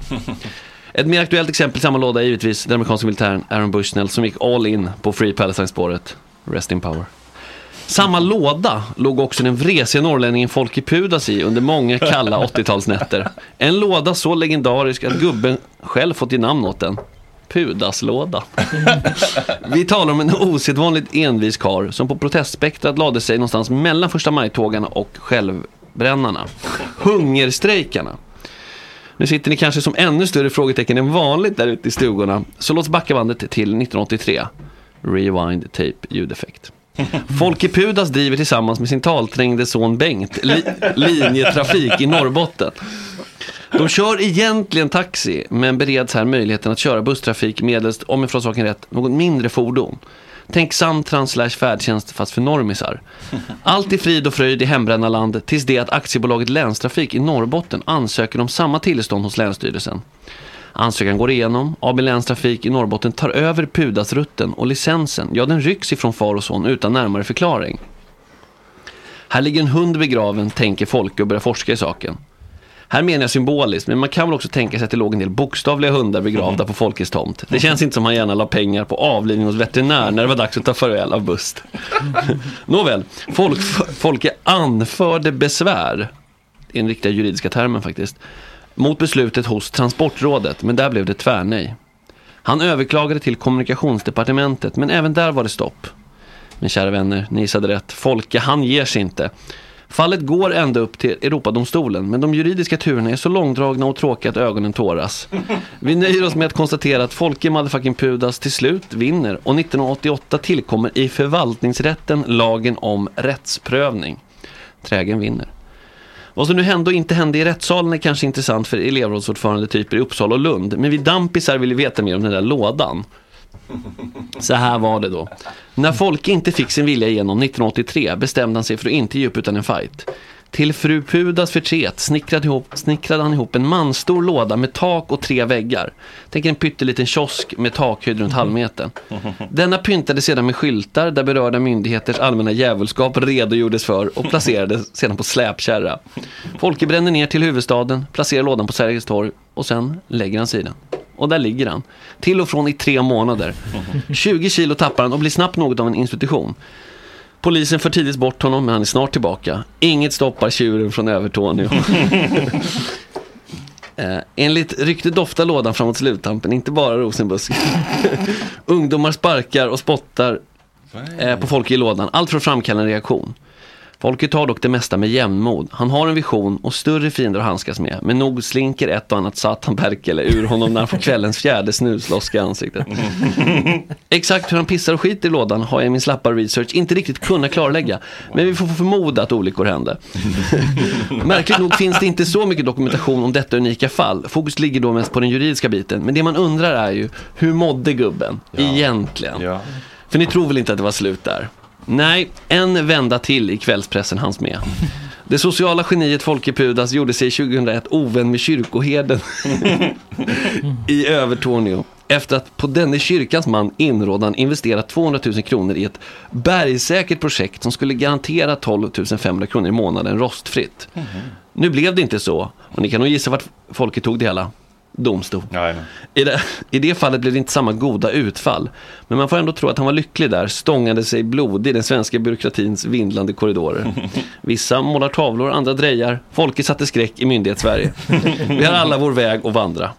[SPEAKER 4] Ett mer aktuellt exempel i samma låda är givetvis den amerikanska militären Aaron Bushnell som gick all in på Free Palestine-spåret. Rest in power. Samma låda låg också den vresiga norrlänningen Folke Pudas i under många kalla 80-talsnätter. En låda så legendarisk att gubben själv fått ge namn åt den. Pudaslåda. Vi talar om en osedvanligt envis kar som på protestspektrat lade sig någonstans mellan första majtågarna och självbrännarna. Hungerstrejkarna. Nu sitter ni kanske som ännu större frågetecken än vanligt där ute i stugorna. Så låt oss backa bandet till 1983. Rewind tape ljudeffekt. Folke Pudas driver tillsammans med sin talträngde son Bengt li linjetrafik i Norrbotten. De kör egentligen taxi, men bereds här möjligheten att köra busstrafik medelst, om jag får saken rätt, något mindre fordon. Tänk Samtrans slash färdtjänst fast för normisar. Allt i frid och fröjd i hembrännarland tills det att aktiebolaget Länstrafik i Norrbotten ansöker om samma tillstånd hos Länsstyrelsen. Ansökan går igenom, AB Länstrafik i Norrbotten tar över Pudasrutten och licensen, ja den rycks ifrån far och son utan närmare förklaring. Här ligger en hund begraven, tänker Folke och börjar forska i saken. Här menar jag symboliskt, men man kan väl också tänka sig att det låg en del bokstavliga hundar begravda på Folkets tomt. Det känns inte som han gärna la pengar på avlivning hos veterinär när det var dags att ta farväl av Bust. Nåväl, folk, Folke anförde besvär, i den riktiga juridiska termen faktiskt, mot beslutet hos Transportrådet, men där blev det tvärnej. Han överklagade till kommunikationsdepartementet, men även där var det stopp. Men kära vänner, ni gissade rätt. Folke, han ger sig inte. Fallet går ända upp till Europadomstolen, men de juridiska turerna är så långdragna och tråkiga att ögonen tåras. Vi nöjer oss med att konstatera att Folke motherfucking Pudas till slut vinner och 1988 tillkommer i förvaltningsrätten lagen om rättsprövning. Trägen vinner. Vad som nu hände och inte hände i rättssalen är kanske intressant för elevrådsordförande typer i Uppsala och Lund, men vi dampisar vill veta mer om den där lådan. Så här var det då. När Folke inte fick sin vilja igenom 1983 bestämde han sig för att inte ge upp utan en fight. Till fru Pudas förtret snickrade, ihop, snickrade han ihop en manstor låda med tak och tre väggar. Tänk en pytteliten kiosk med takhöjd runt halvmetern. Denna pyntades sedan med skyltar där berörda myndigheters allmänna djävulskap redogjordes för och placerades sedan på släpkärra. Folke bränner ner till huvudstaden, placerar lådan på Sergels torg och sen lägger han sig i den. Och där ligger han. Till och från i tre månader. 20 kilo tappar han och blir snabbt något av en institution. Polisen för tidigt bort honom men han är snart tillbaka. Inget stoppar tjuren från Övertorneå. Eh, enligt ryktet doftar lådan framåt sluttampen, inte bara rosenbusk. Ungdomar sparkar och spottar eh, på folk i lådan, allt för att framkalla en reaktion. Folke tar dock det mesta med jämnmod. Han har en vision och större fiender att handskas med. Men nog slinker ett och annat satanperkele ur honom när han får kvällens fjärde snusloska i ansiktet. Exakt hur han pissar och skiter i lådan har jag i min slappa research inte riktigt kunnat klarlägga. Men vi får förmoda att olyckor hände. Märkligt nog finns det inte så mycket dokumentation om detta unika fall. Fokus ligger då mest på den juridiska biten. Men det man undrar är ju, hur mådde gubben egentligen? För ni tror väl inte att det var slut där? Nej, en vända till i kvällspressen hans med. Det sociala geniet Folke Pudas gjorde sig 2001 ovän med kyrkoherden i Övertorneå. Efter att på denne kyrkans man inrådan investerat 200 000 kronor i ett bergsäkert projekt som skulle garantera 12 500 kronor i månaden rostfritt. Nu blev det inte så. Och ni kan nog gissa vart Folke tog det hela. Domstol. I, det, I det fallet blev det inte samma goda utfall. Men man får ändå tro att han var lycklig där, stångade sig blodig i den svenska byråkratins vindlande korridorer. Vissa målar tavlor, andra drejar. Folke satte skräck i myndighetssverige. Vi har alla vår väg att vandra.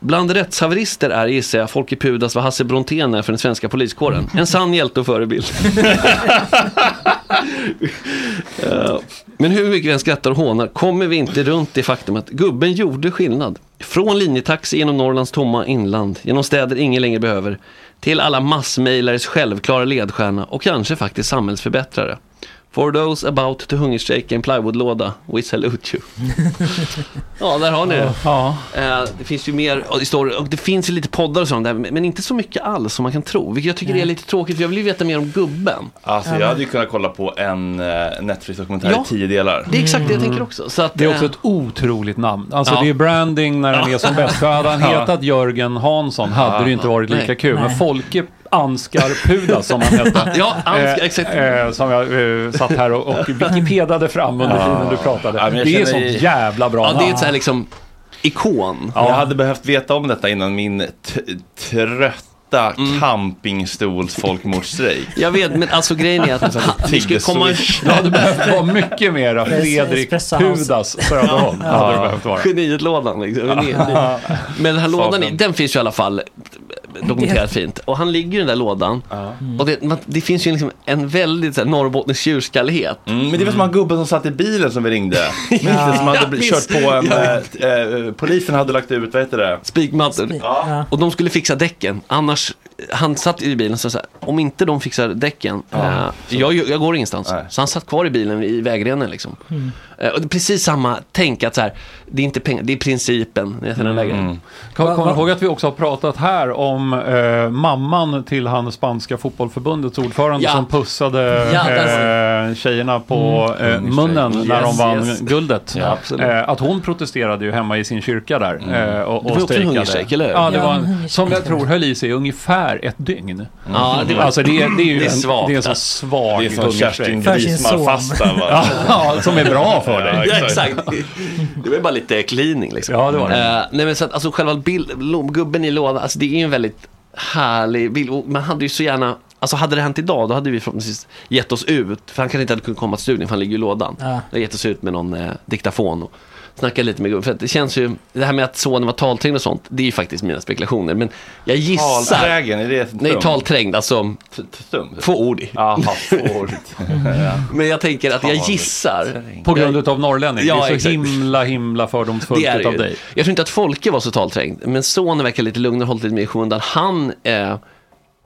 [SPEAKER 4] Bland rättshaverister är, gissar jag, Folke Pudas vad Hasse Brontén är för den svenska poliskåren. En sann hjälte och förebild. Men hur mycket vi än skrattar och hånar kommer vi inte runt det faktum att gubben gjorde skillnad. Från linjetaxi genom Norrlands tomma inland, genom städer ingen längre behöver, till alla massmailares självklara ledstjärna och kanske faktiskt samhällsförbättrare. For those about to hungerstrejka en plywoodlåda, we salute you. ja, där har ni det.
[SPEAKER 8] Ja.
[SPEAKER 4] Eh, det finns ju mer historier och det finns ju lite poddar och sånt där, men inte så mycket alls som man kan tro. Vilket jag tycker är lite tråkigt, för jag vill ju veta mer om gubben.
[SPEAKER 3] Alltså jag hade ju kunnat kolla på en eh, Netflix-dokumentär
[SPEAKER 4] Ja.
[SPEAKER 3] i tio delar.
[SPEAKER 4] Det är exakt det jag tänker också. Så att,
[SPEAKER 8] Det är också
[SPEAKER 4] eh,
[SPEAKER 8] ett otroligt namn. Alltså
[SPEAKER 4] Ja.
[SPEAKER 8] det är branding när han är som bäst. För hade han hetat Jörgen Hansson hade det ju inte varit lika
[SPEAKER 4] Nej.
[SPEAKER 8] kul. Men
[SPEAKER 4] Nej.
[SPEAKER 8] Folke Anskar Pudas som han hette.
[SPEAKER 4] Ja, Anskar,
[SPEAKER 8] Eh,
[SPEAKER 4] exakt.
[SPEAKER 8] Eh, som jag eh, satt här och, och wikipedade fram under
[SPEAKER 3] Ja.
[SPEAKER 8] tiden du pratade.
[SPEAKER 3] Ja,
[SPEAKER 8] det är
[SPEAKER 3] känner
[SPEAKER 8] sånt
[SPEAKER 3] i-
[SPEAKER 8] jävla bra
[SPEAKER 4] Ja, det är ett så här liksom ikon.
[SPEAKER 3] Jag hade behövt veta om detta innan min t- trötta
[SPEAKER 4] Mm.
[SPEAKER 3] campingstols-folkmordsstrejk.
[SPEAKER 4] Jag vet, men alltså grejen är att han, vi skulle komma...
[SPEAKER 8] Du hade behövt vara mycket mera Fredrik Pudas Söderholm. Hade du behövt vara.
[SPEAKER 4] Geniet-lådan liksom. Men den här lådan, den finns ju i alla fall dokumenterat fint. Och han ligger i den där lådan. Och det, man, det finns ju liksom en väldigt så här, norrbottnisk tjurskallighet.
[SPEAKER 3] Mm, men det var som han gubben som satt i bilen som vi ringde. Minns du? Som hade
[SPEAKER 4] Ja, visst.
[SPEAKER 3] kört på en...
[SPEAKER 4] Ja.
[SPEAKER 3] eh, eh, polisen hade lagt ut, vad heter det?
[SPEAKER 4] Spikmattor.
[SPEAKER 3] Ja.
[SPEAKER 4] Och de skulle fixa däcken. Annars, han satt i bilen och sa så här, om inte de fixar däcken,
[SPEAKER 3] Ja,
[SPEAKER 4] eh, jag, jag går ingenstans. Så han satt kvar i bilen i vägrenen liksom.
[SPEAKER 8] Mm.
[SPEAKER 4] Eh, och det är precis samma tänk att så här, det är inte pengar, det är principen. Där grejen.
[SPEAKER 8] Kom, ihåg att vi också har pratat här om eh, mamman till han spanska fotbollförbundets ordförande
[SPEAKER 4] Ja.
[SPEAKER 8] som pussade
[SPEAKER 4] Ja,
[SPEAKER 8] eh, tjejerna på
[SPEAKER 4] Mm.
[SPEAKER 8] eh, munnen
[SPEAKER 4] Yes,
[SPEAKER 8] när de vann
[SPEAKER 4] yes.
[SPEAKER 8] guldet.
[SPEAKER 4] Ja, absolut.
[SPEAKER 8] eh, att hon protesterade ju hemma i sin kyrka där.
[SPEAKER 4] Mm.
[SPEAKER 8] Eh, och,
[SPEAKER 4] Det var
[SPEAKER 8] och
[SPEAKER 4] också en hungerstrejk, eller hur?
[SPEAKER 8] Ja, det var
[SPEAKER 4] en hungerstrejk.
[SPEAKER 8] som jag tror höll i sig ungefär ett dygn.
[SPEAKER 4] Ja, det var-
[SPEAKER 8] alltså det, är- det är ju
[SPEAKER 4] det är
[SPEAKER 8] en,
[SPEAKER 4] svagt,
[SPEAKER 8] det är en så svag
[SPEAKER 3] Det är som
[SPEAKER 8] hungerstrejk.
[SPEAKER 3] Kerstin För sin Grismar son. fasta, va?
[SPEAKER 8] ja, som är bra för dig.
[SPEAKER 4] Ja, exakt. Det var bara lite cleaning liksom.
[SPEAKER 8] Ja, det var det.
[SPEAKER 4] Eh, nej men så att, alltså själva bild, gubben i lådan, alltså det är ju en väldigt härlig bild. Och Man hade ju så gärna, alltså hade det hänt idag då hade vi förhoppningsvis gett oss ut. För han kanske inte hade kunnat komma till studion för han ligger i lådan.
[SPEAKER 2] Ja.
[SPEAKER 4] Vi hade gett oss ut med någon eh, diktafon och snackat lite med gubben. För att det känns ju, det här med att sonen var talträngd och sånt, det är ju faktiskt mina spekulationer. Men jag gissar.
[SPEAKER 3] Talträgen, är det ett
[SPEAKER 4] Nej, talträngd, alltså
[SPEAKER 3] Tum?
[SPEAKER 4] få ord i.
[SPEAKER 3] Jaha, få ord. Ja.
[SPEAKER 4] Men jag tänker att jag gissar.
[SPEAKER 8] På grund av norrlänning.
[SPEAKER 4] Ja,
[SPEAKER 8] det är så himla, himla fördomsfullt
[SPEAKER 4] ju.
[SPEAKER 8] dig.
[SPEAKER 4] Jag tror inte att Folke var så talträngd, men sonen verkar lite lugnare och hållit lite mer i skymundan. Han eh,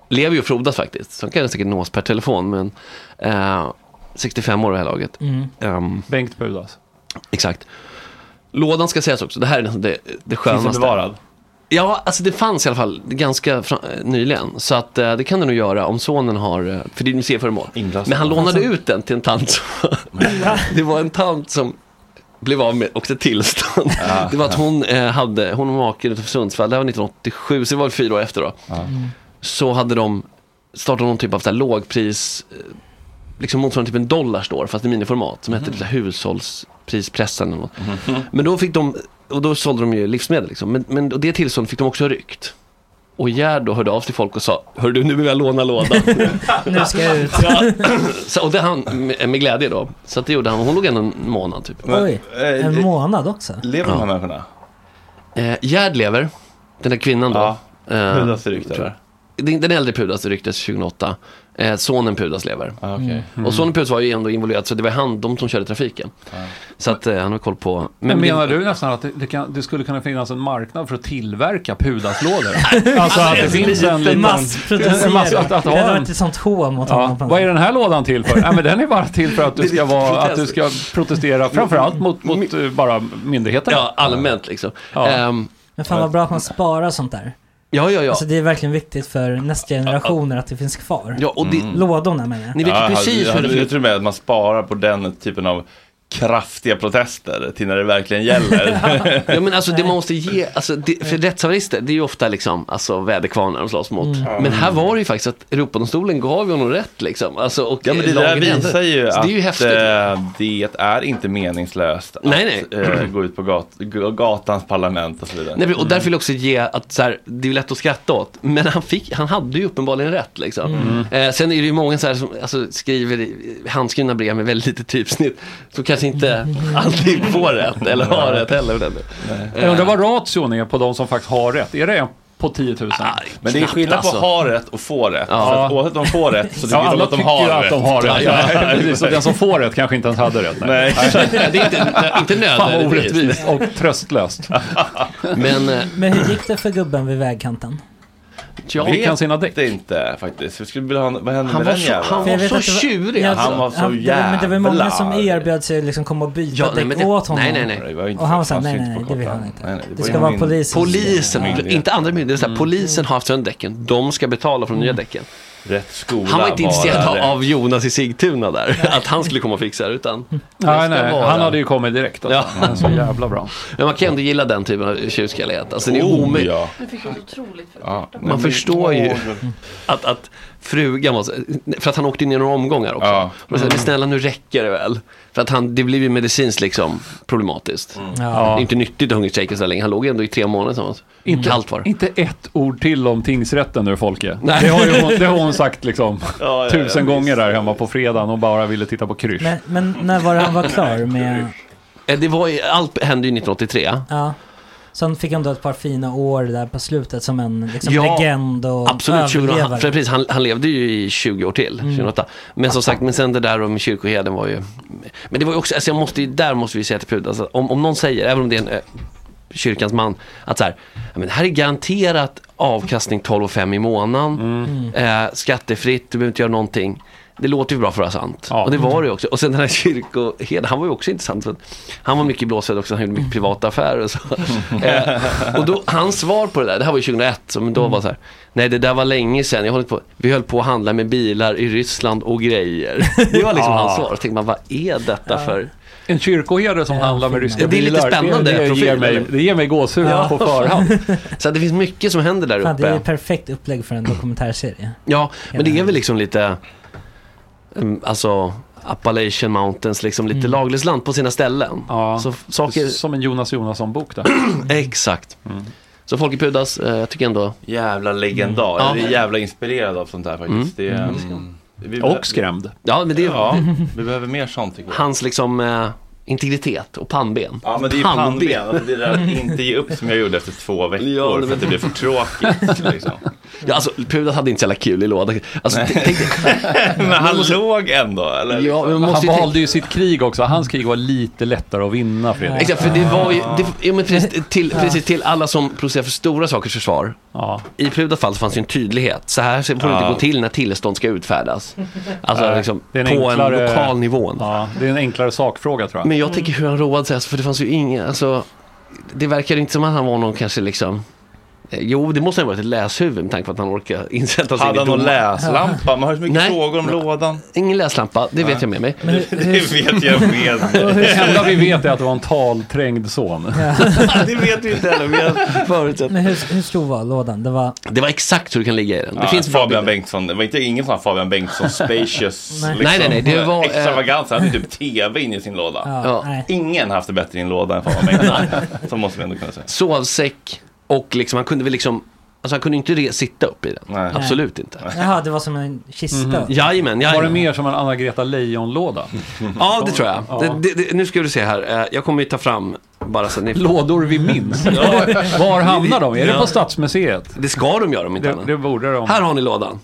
[SPEAKER 4] lever ju och frodas faktiskt, så han kan säkert nås per telefon, men eh, 65 år i det här laget.
[SPEAKER 8] Mm.
[SPEAKER 4] Ehm,
[SPEAKER 8] Bengt Pudas.
[SPEAKER 4] exakt. Lådan ska sägas också, det här är nästan det, det skönaste.
[SPEAKER 3] Finns det bevarad?
[SPEAKER 4] Ja, alltså det fanns i alla fall ganska eh, nyligen. Så att eh, det kan du nog göra om sonen har, eh, för det är museiföremål. Men han lånade
[SPEAKER 3] Alltså-
[SPEAKER 4] ut den till en tant som, det var en tant som blev av med också ett tillstånd.
[SPEAKER 3] Ja.
[SPEAKER 4] Det var att hon eh, hade, hon och maken utanför Sundsvall, det här var 1987, så det var fyra år efter då. Så hade de startat någon typ av så här lågpris, eh, liksom motsvarande typ en dollar står, fast i miniformat, som hette typ så här hushållsprispressen eller något. Men då fick de, och då sålde de ju livsmedel liksom. Men, men och det tillståndet fick de också ryckt. Och Gerd då hörde av sig till folk och sa, hör du nu vill jag låna lådan.
[SPEAKER 2] Nu ska jag ut.
[SPEAKER 4] ja. så, och det han med, med glädje då. Så att det gjorde han, hon låg ändå en månad typ.
[SPEAKER 2] Oj, en månad också.
[SPEAKER 3] Lever de här människorna?
[SPEAKER 4] Eh, Gerd lever, den där kvinnan då.
[SPEAKER 3] Ja.
[SPEAKER 4] Eh,
[SPEAKER 3] Pudas är rykt,
[SPEAKER 4] tror jag. den den äldre Pudas rycktes 2008. Eh, sonen Pudas lever.
[SPEAKER 3] Ah, okej. Mm.
[SPEAKER 4] Och sonen Pudas var ju ändå involverad, så det var han, de som körde trafiken. Så att eh, han har koll på...
[SPEAKER 8] Men menar
[SPEAKER 4] det-
[SPEAKER 8] du nästan att det, det, kan, det skulle kunna finnas en marknad för att tillverka Pudaslådor? alltså att det finns en liten...
[SPEAKER 2] Massproducera.
[SPEAKER 8] en mass- att, att
[SPEAKER 2] det
[SPEAKER 8] ha
[SPEAKER 2] hade
[SPEAKER 8] en,
[SPEAKER 2] varit ett sånt hån mot
[SPEAKER 8] Ja,
[SPEAKER 2] honom.
[SPEAKER 8] vad är den här lådan till för? Ja, men den är bara till för att du ska, vara, att du ska protestera framförallt mot, mot eh, bara myndigheterna.
[SPEAKER 4] Ja, allmänt liksom.
[SPEAKER 8] Ja.
[SPEAKER 4] Ehm,
[SPEAKER 2] Men fan vad bra att man sparar sånt där.
[SPEAKER 4] Ja, ja, ja.
[SPEAKER 2] Alltså det är verkligen viktigt för nästa generationer att det finns kvar.
[SPEAKER 4] Ja, och det-
[SPEAKER 3] Mm.
[SPEAKER 2] Lådorna menar jag.
[SPEAKER 3] Ja, jag, jag, jag tror med att man sparar på den typen av kraftiga protester till när det verkligen gäller.
[SPEAKER 4] ja men alltså det måste ge, alltså det, för rättshaverister det är ju ofta liksom, alltså väderkvarnar de slåss mot.
[SPEAKER 3] Mm.
[SPEAKER 4] Men här var det ju faktiskt att Europadomstolen gav ju honom rätt liksom. Alltså, och
[SPEAKER 3] Ja men det där
[SPEAKER 4] lagen
[SPEAKER 3] visar ju
[SPEAKER 4] Så
[SPEAKER 3] att
[SPEAKER 4] det är ju häftigt.
[SPEAKER 3] eh, det är inte meningslöst
[SPEAKER 4] Nej,
[SPEAKER 3] att eh, gå ut på gat, gatans parlament och så vidare.
[SPEAKER 4] Nej, och därför vill jag också ge att så här, det är lätt att skratta åt, men han, fick, han hade ju uppenbarligen rätt. Liksom.
[SPEAKER 3] Mm.
[SPEAKER 4] Eh, sen är det ju många så här som alltså, skriver handskrivna brev med väldigt lite typsnitt, som kanske inte alltid får rätt eller har rätt heller.
[SPEAKER 8] Jag undrar vad ration är på de som faktiskt har rätt. Är det en på 10 000?
[SPEAKER 3] Men det är skillnad på ha rätt och få rätt.
[SPEAKER 8] Ja.
[SPEAKER 3] För att oavsett om de får rätt så tycker
[SPEAKER 8] Ja,
[SPEAKER 3] de att de har
[SPEAKER 8] ju
[SPEAKER 3] rätt.
[SPEAKER 8] att de har rätt. Ja, precis. Och den som får rätt kanske inte ens hade rätt.
[SPEAKER 3] Nej.
[SPEAKER 4] det är inte, inte nödvändigtvis.
[SPEAKER 8] orättvist och tröstlöst.
[SPEAKER 4] Men, eh,
[SPEAKER 2] Men hur gick det för gubben vid vägkanten?
[SPEAKER 3] Jag vet inte faktiskt. Jag skulle vilja ha, vad hände
[SPEAKER 4] Han
[SPEAKER 3] med
[SPEAKER 4] var
[SPEAKER 3] den
[SPEAKER 4] så-
[SPEAKER 3] jäveln?
[SPEAKER 4] han
[SPEAKER 2] För jag vet att det var- Ja,
[SPEAKER 3] Han var så
[SPEAKER 2] han- var-
[SPEAKER 3] jävla...
[SPEAKER 2] Men det var många som erbjöd sig att liksom komma och byta
[SPEAKER 4] Ja,
[SPEAKER 2] däck
[SPEAKER 4] det-
[SPEAKER 2] åt honom.
[SPEAKER 4] nej, nej, nej.
[SPEAKER 3] Var
[SPEAKER 2] Och han var såhär, nej nej nej,
[SPEAKER 3] på
[SPEAKER 2] det vill han inte.
[SPEAKER 3] Nej, nej, det
[SPEAKER 2] det
[SPEAKER 3] var
[SPEAKER 2] ska vara polisen.
[SPEAKER 4] Polisen, inte andra myndigheter. Mm. Polisen har haft sönder däcken. De ska betala för de nya däcken.
[SPEAKER 3] Rätt skola
[SPEAKER 4] Han var inte intresserad
[SPEAKER 3] bara
[SPEAKER 4] av Jonas i Sigtuna där. Att han skulle komma och fixa det. Utan
[SPEAKER 8] Nej, nej,
[SPEAKER 4] vara-
[SPEAKER 8] han hade ju kommit direkt. Alltså.
[SPEAKER 4] Ja.
[SPEAKER 8] Han är så jävla bra.
[SPEAKER 4] Men man kan ändå gilla den typen av tjurskallighet. Alltså det är
[SPEAKER 3] Oh,
[SPEAKER 4] omöjligt.
[SPEAKER 3] Ja,
[SPEAKER 4] Man förstår ju att, att frugan var så, för att han åkte in i några omgångar också.
[SPEAKER 3] Ja.
[SPEAKER 4] Och jag, men snälla nu räcker det väl. För att han, det blev ju medicinskt liksom problematiskt.
[SPEAKER 8] Ja.
[SPEAKER 4] Det är inte nyttigt att hungerstrejka så länge. Han låg ändå i tre månader tillsammans.
[SPEAKER 8] Inte,
[SPEAKER 4] Kallt var
[SPEAKER 8] inte ett ord till om tingsrätten nu Folke.
[SPEAKER 4] Nej.
[SPEAKER 8] Det har, ju hon, det har hon sagt liksom
[SPEAKER 3] Ja, ja,
[SPEAKER 8] tusen
[SPEAKER 3] ja,
[SPEAKER 8] gånger där hemma på fredagen och bara ville titta på krysch.
[SPEAKER 2] Men, men när var det han var klar med...
[SPEAKER 4] Eh, Det var ju, allt hände ju 1983.
[SPEAKER 2] Ja. Sen fick han då ett par fina år där på slutet som en liksom, legend och
[SPEAKER 4] absolut. 20,
[SPEAKER 2] överlevare.
[SPEAKER 4] han, precis, han, han levde ju i 20 år till,
[SPEAKER 2] Mm.
[SPEAKER 4] 2008. Men som sagt, men sen det där om kyrkoherden var ju... Men det var ju också, alltså jag måste ju, där måste vi säga till Prud, alltså, om, om någon säger, även om det är en eh, kyrkans man, att så här, ja, men här är garanterat avkastning 12,5 i månaden,
[SPEAKER 2] Mm.
[SPEAKER 4] eh, skattefritt, du behöver inte göra någonting. Det låter ju bra för att vara sant. Och det var det ju också. Och sen den här kyrkoherden, han var ju också intressant. För han var mycket i blåsväder också, han gjorde mycket privata affärer och så. eh, och då, hans svar på det där, det här var ju 2001, så, men då var så här, nej det där var länge sedan, jag håller på, vi höll på att handla med bilar i Ryssland och grejer. Det var liksom
[SPEAKER 8] Ja.
[SPEAKER 4] hans svar. Så tänkte man, vad är detta för...
[SPEAKER 8] En kyrkoherde som handlar med ryska
[SPEAKER 4] Ja, det är lite
[SPEAKER 8] bilar,
[SPEAKER 4] spännande
[SPEAKER 8] det, det, ger mig, det ger mig gåshud
[SPEAKER 2] Ja.
[SPEAKER 8] på förhand.
[SPEAKER 4] Så det finns mycket som händer där
[SPEAKER 2] Fan, det är
[SPEAKER 4] uppe.
[SPEAKER 2] ett perfekt upplägg för en dokumentärserie.
[SPEAKER 4] Ja, men det är väl liksom lite, mm, alltså Appalachian Mountains, liksom lite laglöst land på sina ställen.
[SPEAKER 8] Ja,
[SPEAKER 4] Så saker...
[SPEAKER 8] Som en Jonas Jonasson-bok där.
[SPEAKER 4] Exakt. Så Folke Pudas, eh, jag tycker ändå...
[SPEAKER 3] Jävla legendar.
[SPEAKER 4] Mm.
[SPEAKER 3] Jag är jävla inspirerad av sånt här faktiskt. Det, är,
[SPEAKER 4] Mm.
[SPEAKER 3] mm, vi
[SPEAKER 8] Och skrämd.
[SPEAKER 4] Ja, men det är
[SPEAKER 3] Ja, vi behöver mer sånt tycker jag.
[SPEAKER 4] hans liksom eh, integritet och pannben.
[SPEAKER 3] Ja men det är ju pannben, alltså det där att inte ge upp som jag gjorde efter två veckor
[SPEAKER 4] Ja,
[SPEAKER 3] för att det blev för tråkigt liksom.
[SPEAKER 4] Ja, alltså Pudas hade inte så jävla kul i lådan. Alltså,
[SPEAKER 3] Men han låg ändå eller?
[SPEAKER 4] Ja, men man
[SPEAKER 8] Han
[SPEAKER 4] måste ju
[SPEAKER 8] valde ju sitt krig också. Hans krig var lite lättare att vinna, Fredrik.
[SPEAKER 4] Exakt, för det var ju, det, ja, men precis, till, precis till alla som producerar för stora sakers försvar.
[SPEAKER 8] Ja.
[SPEAKER 4] I Pudas fall så fanns ju en tydlighet. Så här får det
[SPEAKER 8] Ja.
[SPEAKER 4] inte gå till när tillstånd ska utfärdas. Alltså liksom,
[SPEAKER 8] är
[SPEAKER 4] på
[SPEAKER 8] enklare-
[SPEAKER 4] en lokal nivå.
[SPEAKER 8] Ja, det är en enklare sakfråga tror jag.
[SPEAKER 4] Men jag tänker hur han roade sig, alltså, för det fanns ju inga, alltså, det verkar inte som att han var någon kanske liksom Jo, det måste ha varit ett läshuvud med tanke på att han orkar insätta sig
[SPEAKER 3] Hade han någon läslampa? Man har ju så mycket
[SPEAKER 4] Nej.
[SPEAKER 3] frågor om lådan.
[SPEAKER 4] Ingen läslampa, det vet jag med mig.
[SPEAKER 3] Det vet jag med
[SPEAKER 8] Det enda vi vet är att det var en talträngd son.
[SPEAKER 4] det vet vi inte heller, men jag förutsätter.
[SPEAKER 2] Men hur, hur stor var lådan? Det var...
[SPEAKER 4] Det var exakt hur du kan ligga i den. Det
[SPEAKER 3] Ja,
[SPEAKER 4] finns
[SPEAKER 3] Fabian. Bengtsson, det var inte ingen sån här Fabian Bengtsson spacious
[SPEAKER 2] Nej.
[SPEAKER 3] liksom,
[SPEAKER 4] Nej, nej, nej, det var, eh,
[SPEAKER 3] extravagans. Han hade typ tv inne i sin låda.
[SPEAKER 2] Ja.
[SPEAKER 3] Ingen har haft det bättre i en låda än Fabian Bengtsson. Så måste vi ändå kunna säga.
[SPEAKER 4] Sovsäck och liksom, han kunde väl liksom Alltså han kunde inte re- sitta upp i den. Absolut inte.
[SPEAKER 2] Jaha, det var som en kista.
[SPEAKER 4] Mhm. Jajamän, jajamän.
[SPEAKER 8] Var det mer som en Anna-Greta Leijon-låda?
[SPEAKER 4] Ja, det tror jag.
[SPEAKER 8] Ja.
[SPEAKER 4] Det, det, det, nu ska du se här. Eh, Jag kommer ju ta fram bara så ni...
[SPEAKER 8] Lådor vi minns. Var hamnar de? Är det på Stadsmuseet?
[SPEAKER 4] Det ska de göra om inte
[SPEAKER 8] Det,
[SPEAKER 4] annat.
[SPEAKER 8] det borde de.
[SPEAKER 4] Här har ni lådan.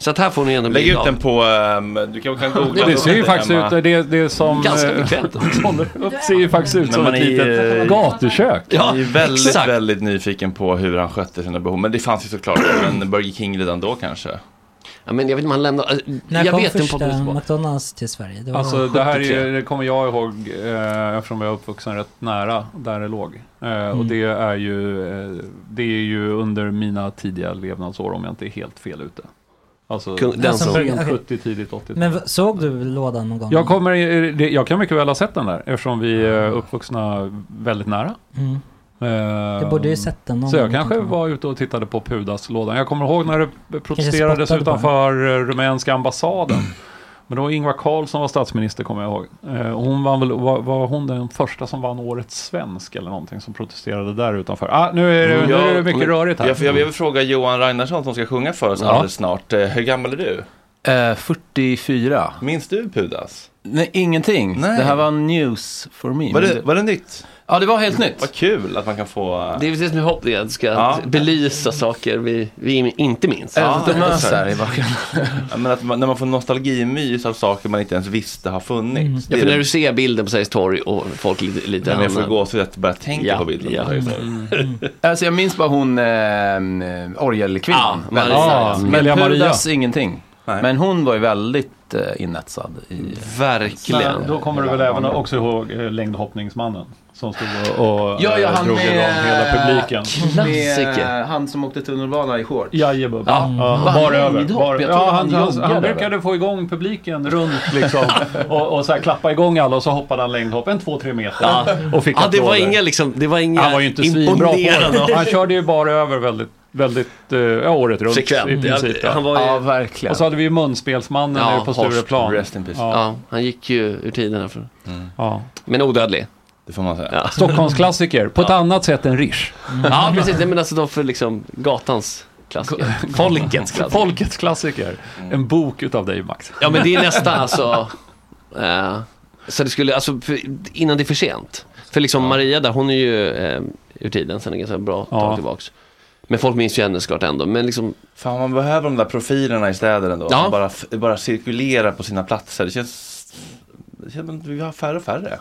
[SPEAKER 4] Så att här får ni en
[SPEAKER 3] Lägg
[SPEAKER 4] bild
[SPEAKER 3] ut
[SPEAKER 4] av.
[SPEAKER 3] den på, ehm, du kan, kan googla.
[SPEAKER 8] Det ser ju faktiskt
[SPEAKER 3] hemma.
[SPEAKER 8] ut, det, det är som...
[SPEAKER 4] Ganska
[SPEAKER 8] eh,
[SPEAKER 4] bekvämt.
[SPEAKER 8] upp, ser ju faktiskt ut
[SPEAKER 3] Men
[SPEAKER 8] som
[SPEAKER 3] man
[SPEAKER 8] ett
[SPEAKER 3] är
[SPEAKER 8] litet
[SPEAKER 3] ju-
[SPEAKER 8] gatukök.
[SPEAKER 3] Jag är väldigt,
[SPEAKER 4] exakt.
[SPEAKER 3] väldigt nyfiken på hur han skötte sina behov. Men det fanns ju såklart en Burger King redan då kanske.
[SPEAKER 4] Ja, men jag vet inte om han lämnar... äh,
[SPEAKER 2] När
[SPEAKER 4] jag
[SPEAKER 2] kom
[SPEAKER 4] vet en
[SPEAKER 2] första
[SPEAKER 4] podcast
[SPEAKER 2] McDonalds till Sverige? Det var
[SPEAKER 8] Alltså det här
[SPEAKER 4] 73.
[SPEAKER 8] är, det kommer jag ihåg eh, eftersom jag är uppvuxen rätt nära där det låg. Eh, Och
[SPEAKER 2] Mm.
[SPEAKER 8] det är, ju, eh, det är ju under mina tidiga levnadsår om jag inte är helt fel ute. Alltså
[SPEAKER 4] Kung- den som...
[SPEAKER 8] Sent
[SPEAKER 2] okej.
[SPEAKER 8] 70, tidigt 80
[SPEAKER 2] Men såg du lådan någon gång?
[SPEAKER 8] jag, kommer, jag kan mycket väl ha sett den där eftersom vi är uppvuxna väldigt nära.
[SPEAKER 2] Mm.
[SPEAKER 8] Eh,
[SPEAKER 2] Du borde ju sett den någon
[SPEAKER 8] Så jag
[SPEAKER 2] gång,
[SPEAKER 8] kanske var ute och tittade på Pudas-lådan. Jag kommer ihåg när det protesterades utanför eh, rumänska ambassaden. Men då var Ingvar Carlsson var statsminister kommer jag ihåg. Eh, hon var, väl, var, var hon den första som vann årets svensk eller någonting som protesterade där utanför. Ah, nu är det, nu är det mycket rörigt här.
[SPEAKER 3] Jag, jag vill fråga Johan Ragnarsson som ska sjunga för oss
[SPEAKER 15] Ja.
[SPEAKER 3] alldeles snart. Eh, Hur gammal är du?
[SPEAKER 15] Eh, 44.
[SPEAKER 3] Minns du Pudas?
[SPEAKER 15] Nej, ingenting.
[SPEAKER 3] Nej.
[SPEAKER 15] Det här var news for me.
[SPEAKER 3] Var det, var det nytt?
[SPEAKER 15] Ja, det var helt nytt.
[SPEAKER 3] Vad kul att man kan få...
[SPEAKER 4] Det är som är hopp, det ska
[SPEAKER 3] Ja.
[SPEAKER 4] belysa saker vi, vi inte minns.
[SPEAKER 15] Ja, det mös här i bakgrunden.
[SPEAKER 3] Ja, men att man, när man får nostalgimys av saker man inte ens visste har funnits.
[SPEAKER 2] Mm.
[SPEAKER 4] Ja, för när du ser bilden på Sergels torg och folk lite... lite
[SPEAKER 3] men jag får
[SPEAKER 4] annan-
[SPEAKER 3] gåshud att bara tänka
[SPEAKER 4] Ja,
[SPEAKER 3] på bilden.
[SPEAKER 4] ja.
[SPEAKER 3] Mm.
[SPEAKER 15] Alltså jag minns bara hon eh, orgelkvinnan.
[SPEAKER 4] Ja,
[SPEAKER 8] Maria. Ja,
[SPEAKER 15] Men. Pudas ingenting.
[SPEAKER 3] Nej.
[SPEAKER 15] Men hon var ju väldigt eh, inetsad i...
[SPEAKER 4] Verkligen.
[SPEAKER 8] Men då kommer du väl även också ihåg eh, längdhoppningsmannen som stod och, och
[SPEAKER 15] Ja, ja,
[SPEAKER 8] eh,
[SPEAKER 15] han
[SPEAKER 8] drog
[SPEAKER 15] med-
[SPEAKER 8] igång hela publiken.
[SPEAKER 4] Klassiker.
[SPEAKER 15] Med, eh, han som åkte tunnelbana i shorts.
[SPEAKER 8] Jajebub.
[SPEAKER 15] Ja.
[SPEAKER 8] Ja,
[SPEAKER 15] Var han
[SPEAKER 8] över. Bar, ja, han,
[SPEAKER 15] han
[SPEAKER 8] han, brukade få igång publiken runt liksom. och, och så här klappa igång alla och så hoppade han längdhopp en två, tre meter.
[SPEAKER 4] Ja.
[SPEAKER 8] Och fick
[SPEAKER 4] Ja, det var inga liksom, det var inga
[SPEAKER 8] Han var ju inte svinbra på det. Han körde ju bara över väldigt, väldigt, eh, ja, året runt
[SPEAKER 4] Frekvent.
[SPEAKER 8] i princip.
[SPEAKER 4] Ja, han var ju-
[SPEAKER 15] Ja, verkligen.
[SPEAKER 8] Och så hade vi ju munspelsmannen
[SPEAKER 4] Ja,
[SPEAKER 8] nere på Stureplan. Ja.
[SPEAKER 4] Ja, han gick ju ur tiden här för.
[SPEAKER 8] Ja.
[SPEAKER 4] Men odödlig.
[SPEAKER 3] Det får man säga.
[SPEAKER 4] Ja,
[SPEAKER 8] Stockholmsklassiker, på ett annat sätt än Rish.
[SPEAKER 4] ja precis. Nej, men alltså de för liksom gatans klassiker. Folkets klassiker.
[SPEAKER 8] Folkets klassiker. En bok utav dig Max.
[SPEAKER 4] Ja, men det är nästan alltså... eh, så det skulle, alltså för, innan det är för sent. För liksom Maria där, hon är ju eh, ur tiden sen en ganska bra
[SPEAKER 8] Ja.
[SPEAKER 4] tag tillbaks. Men folk minns ju henne såklart ändå. Men liksom,
[SPEAKER 3] Fan, man behöver de där profilerna i städer ändå.
[SPEAKER 4] Ja.
[SPEAKER 3] Som bara, bara cirkulerar på sina platser. Det känns, det känns vi har färre och färre.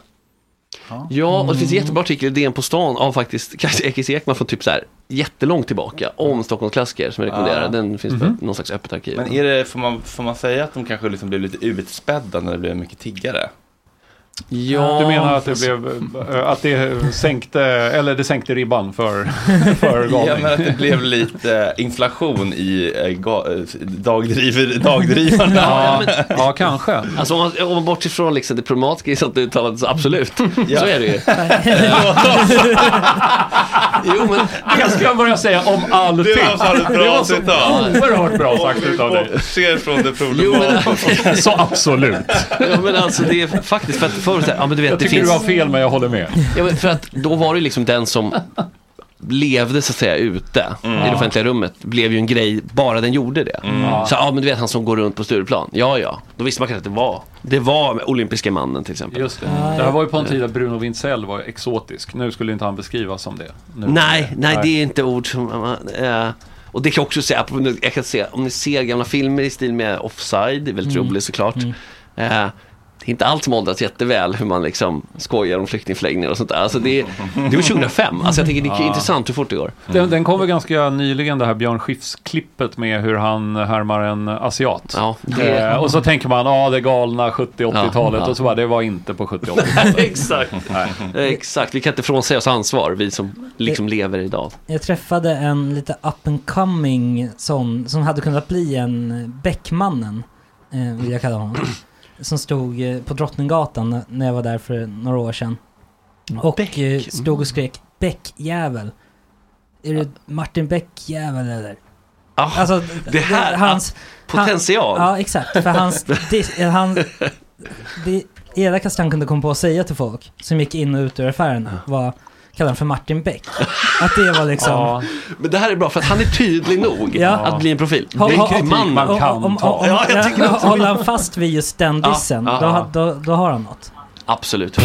[SPEAKER 4] Ja, och det finns en jättebra artikel i DN på stan av faktiskt Ekis Ekman från typ så här jättelångt tillbaka om Stockholmsklassiker som jag rekommenderar.
[SPEAKER 3] Ja.
[SPEAKER 4] Den finns på någon slags öppet arkiv.
[SPEAKER 3] Men är det, får, man, får man säga att de kanske liksom blev lite utspädda när det blev mycket tiggare?
[SPEAKER 4] Ja,
[SPEAKER 8] Du menar att det blev, eh, att det sänkte, eller det sänkte ribban för, för
[SPEAKER 3] Ja,
[SPEAKER 8] galning?
[SPEAKER 3] men att det blev lite inflation i eh, eh, dagdrivarna.
[SPEAKER 8] Ja, ja, kanske.
[SPEAKER 4] Alltså om man, om man bortser från liksom det problematiska i sånt uttalande så absolut. Så är det ju. jo men
[SPEAKER 8] Jag ska börja säga om allting.
[SPEAKER 3] Det var fan ett bra citat.
[SPEAKER 8] oerhört bra sagt utav dig.
[SPEAKER 3] Bortser från det
[SPEAKER 4] Jo, men,
[SPEAKER 3] problematiska.
[SPEAKER 8] Så absolut.
[SPEAKER 4] ja, men alltså det är faktiskt för att förut, så här, ja men du vet
[SPEAKER 8] Jag
[SPEAKER 4] det
[SPEAKER 8] tycker
[SPEAKER 4] finns.
[SPEAKER 8] du har fel men jag håller med.
[SPEAKER 4] Ja, men för att då var det liksom den som levde så att säga ute i det offentliga rummet blev ju en grej bara den gjorde det. Så ja men du vet han som går runt på Stureplan. Ja ja, då visste man kanske att det var det var olympiska mannen till exempel.
[SPEAKER 8] Just det. Det här var ju på en tid där Bruno Wintzell var exotisk. Nu skulle inte han beskrivas som det. Nu.
[SPEAKER 4] Nej, nej det är inte ord som man, eh, och det kan jag också säga, jag kan säga, om ni ser gamla filmer i stil med Offside, det är väldigt roligt såklart. Eh, det är inte allt som åldras jätteväl hur man liksom skojar om flyktingförläggningar och sånt där. Alltså det, det var 2005, alltså jag tycker det är intressant hur fort det går.
[SPEAKER 8] Den, den kom väl ganska nyligen det här Björn Skifs-klippet med hur han härmar en asiat.
[SPEAKER 4] Ja, det-
[SPEAKER 8] Eh, och så tänker man, ja det galna 70-80-talet
[SPEAKER 4] Ja, ja.
[SPEAKER 8] och så bara, det var inte på 70-80-talet.
[SPEAKER 4] Exakt. Exakt, vi kan inte frånsäga oss ansvar, vi som liksom lever idag.
[SPEAKER 2] Jag träffade en lite up and coming sån som hade kunnat bli en Beckmannen, eh, vill jag kalla honom. Som stod eh, på Drottninggatan när- jag var där för några år sedan. Och eh, stod och skrek Beckjävel. Är du Martin Beckjävel eller?
[SPEAKER 4] Ah,
[SPEAKER 2] Alltså,
[SPEAKER 4] det här,
[SPEAKER 2] hans...
[SPEAKER 4] potential.
[SPEAKER 2] Han, ja, exakt. För hans... Det, han, det elakaste han kunde komma på att säga till folk som gick in och ut ur affären var kallade honom för Martin Beck. Att det var liksom...
[SPEAKER 4] Ja. Men det här är bra för att han är tydlig nog
[SPEAKER 2] Ja.
[SPEAKER 4] att bli en profil.
[SPEAKER 2] Håll-
[SPEAKER 4] det är en man
[SPEAKER 2] om-
[SPEAKER 4] kan
[SPEAKER 2] om- om-
[SPEAKER 4] ta.
[SPEAKER 2] om-
[SPEAKER 4] Ja, jag tycker också
[SPEAKER 2] Håller han fast vid just den
[SPEAKER 4] Ja,
[SPEAKER 2] dissen,
[SPEAKER 4] ja,
[SPEAKER 2] då,
[SPEAKER 4] ja.
[SPEAKER 2] då, då har han något.
[SPEAKER 4] Absolut.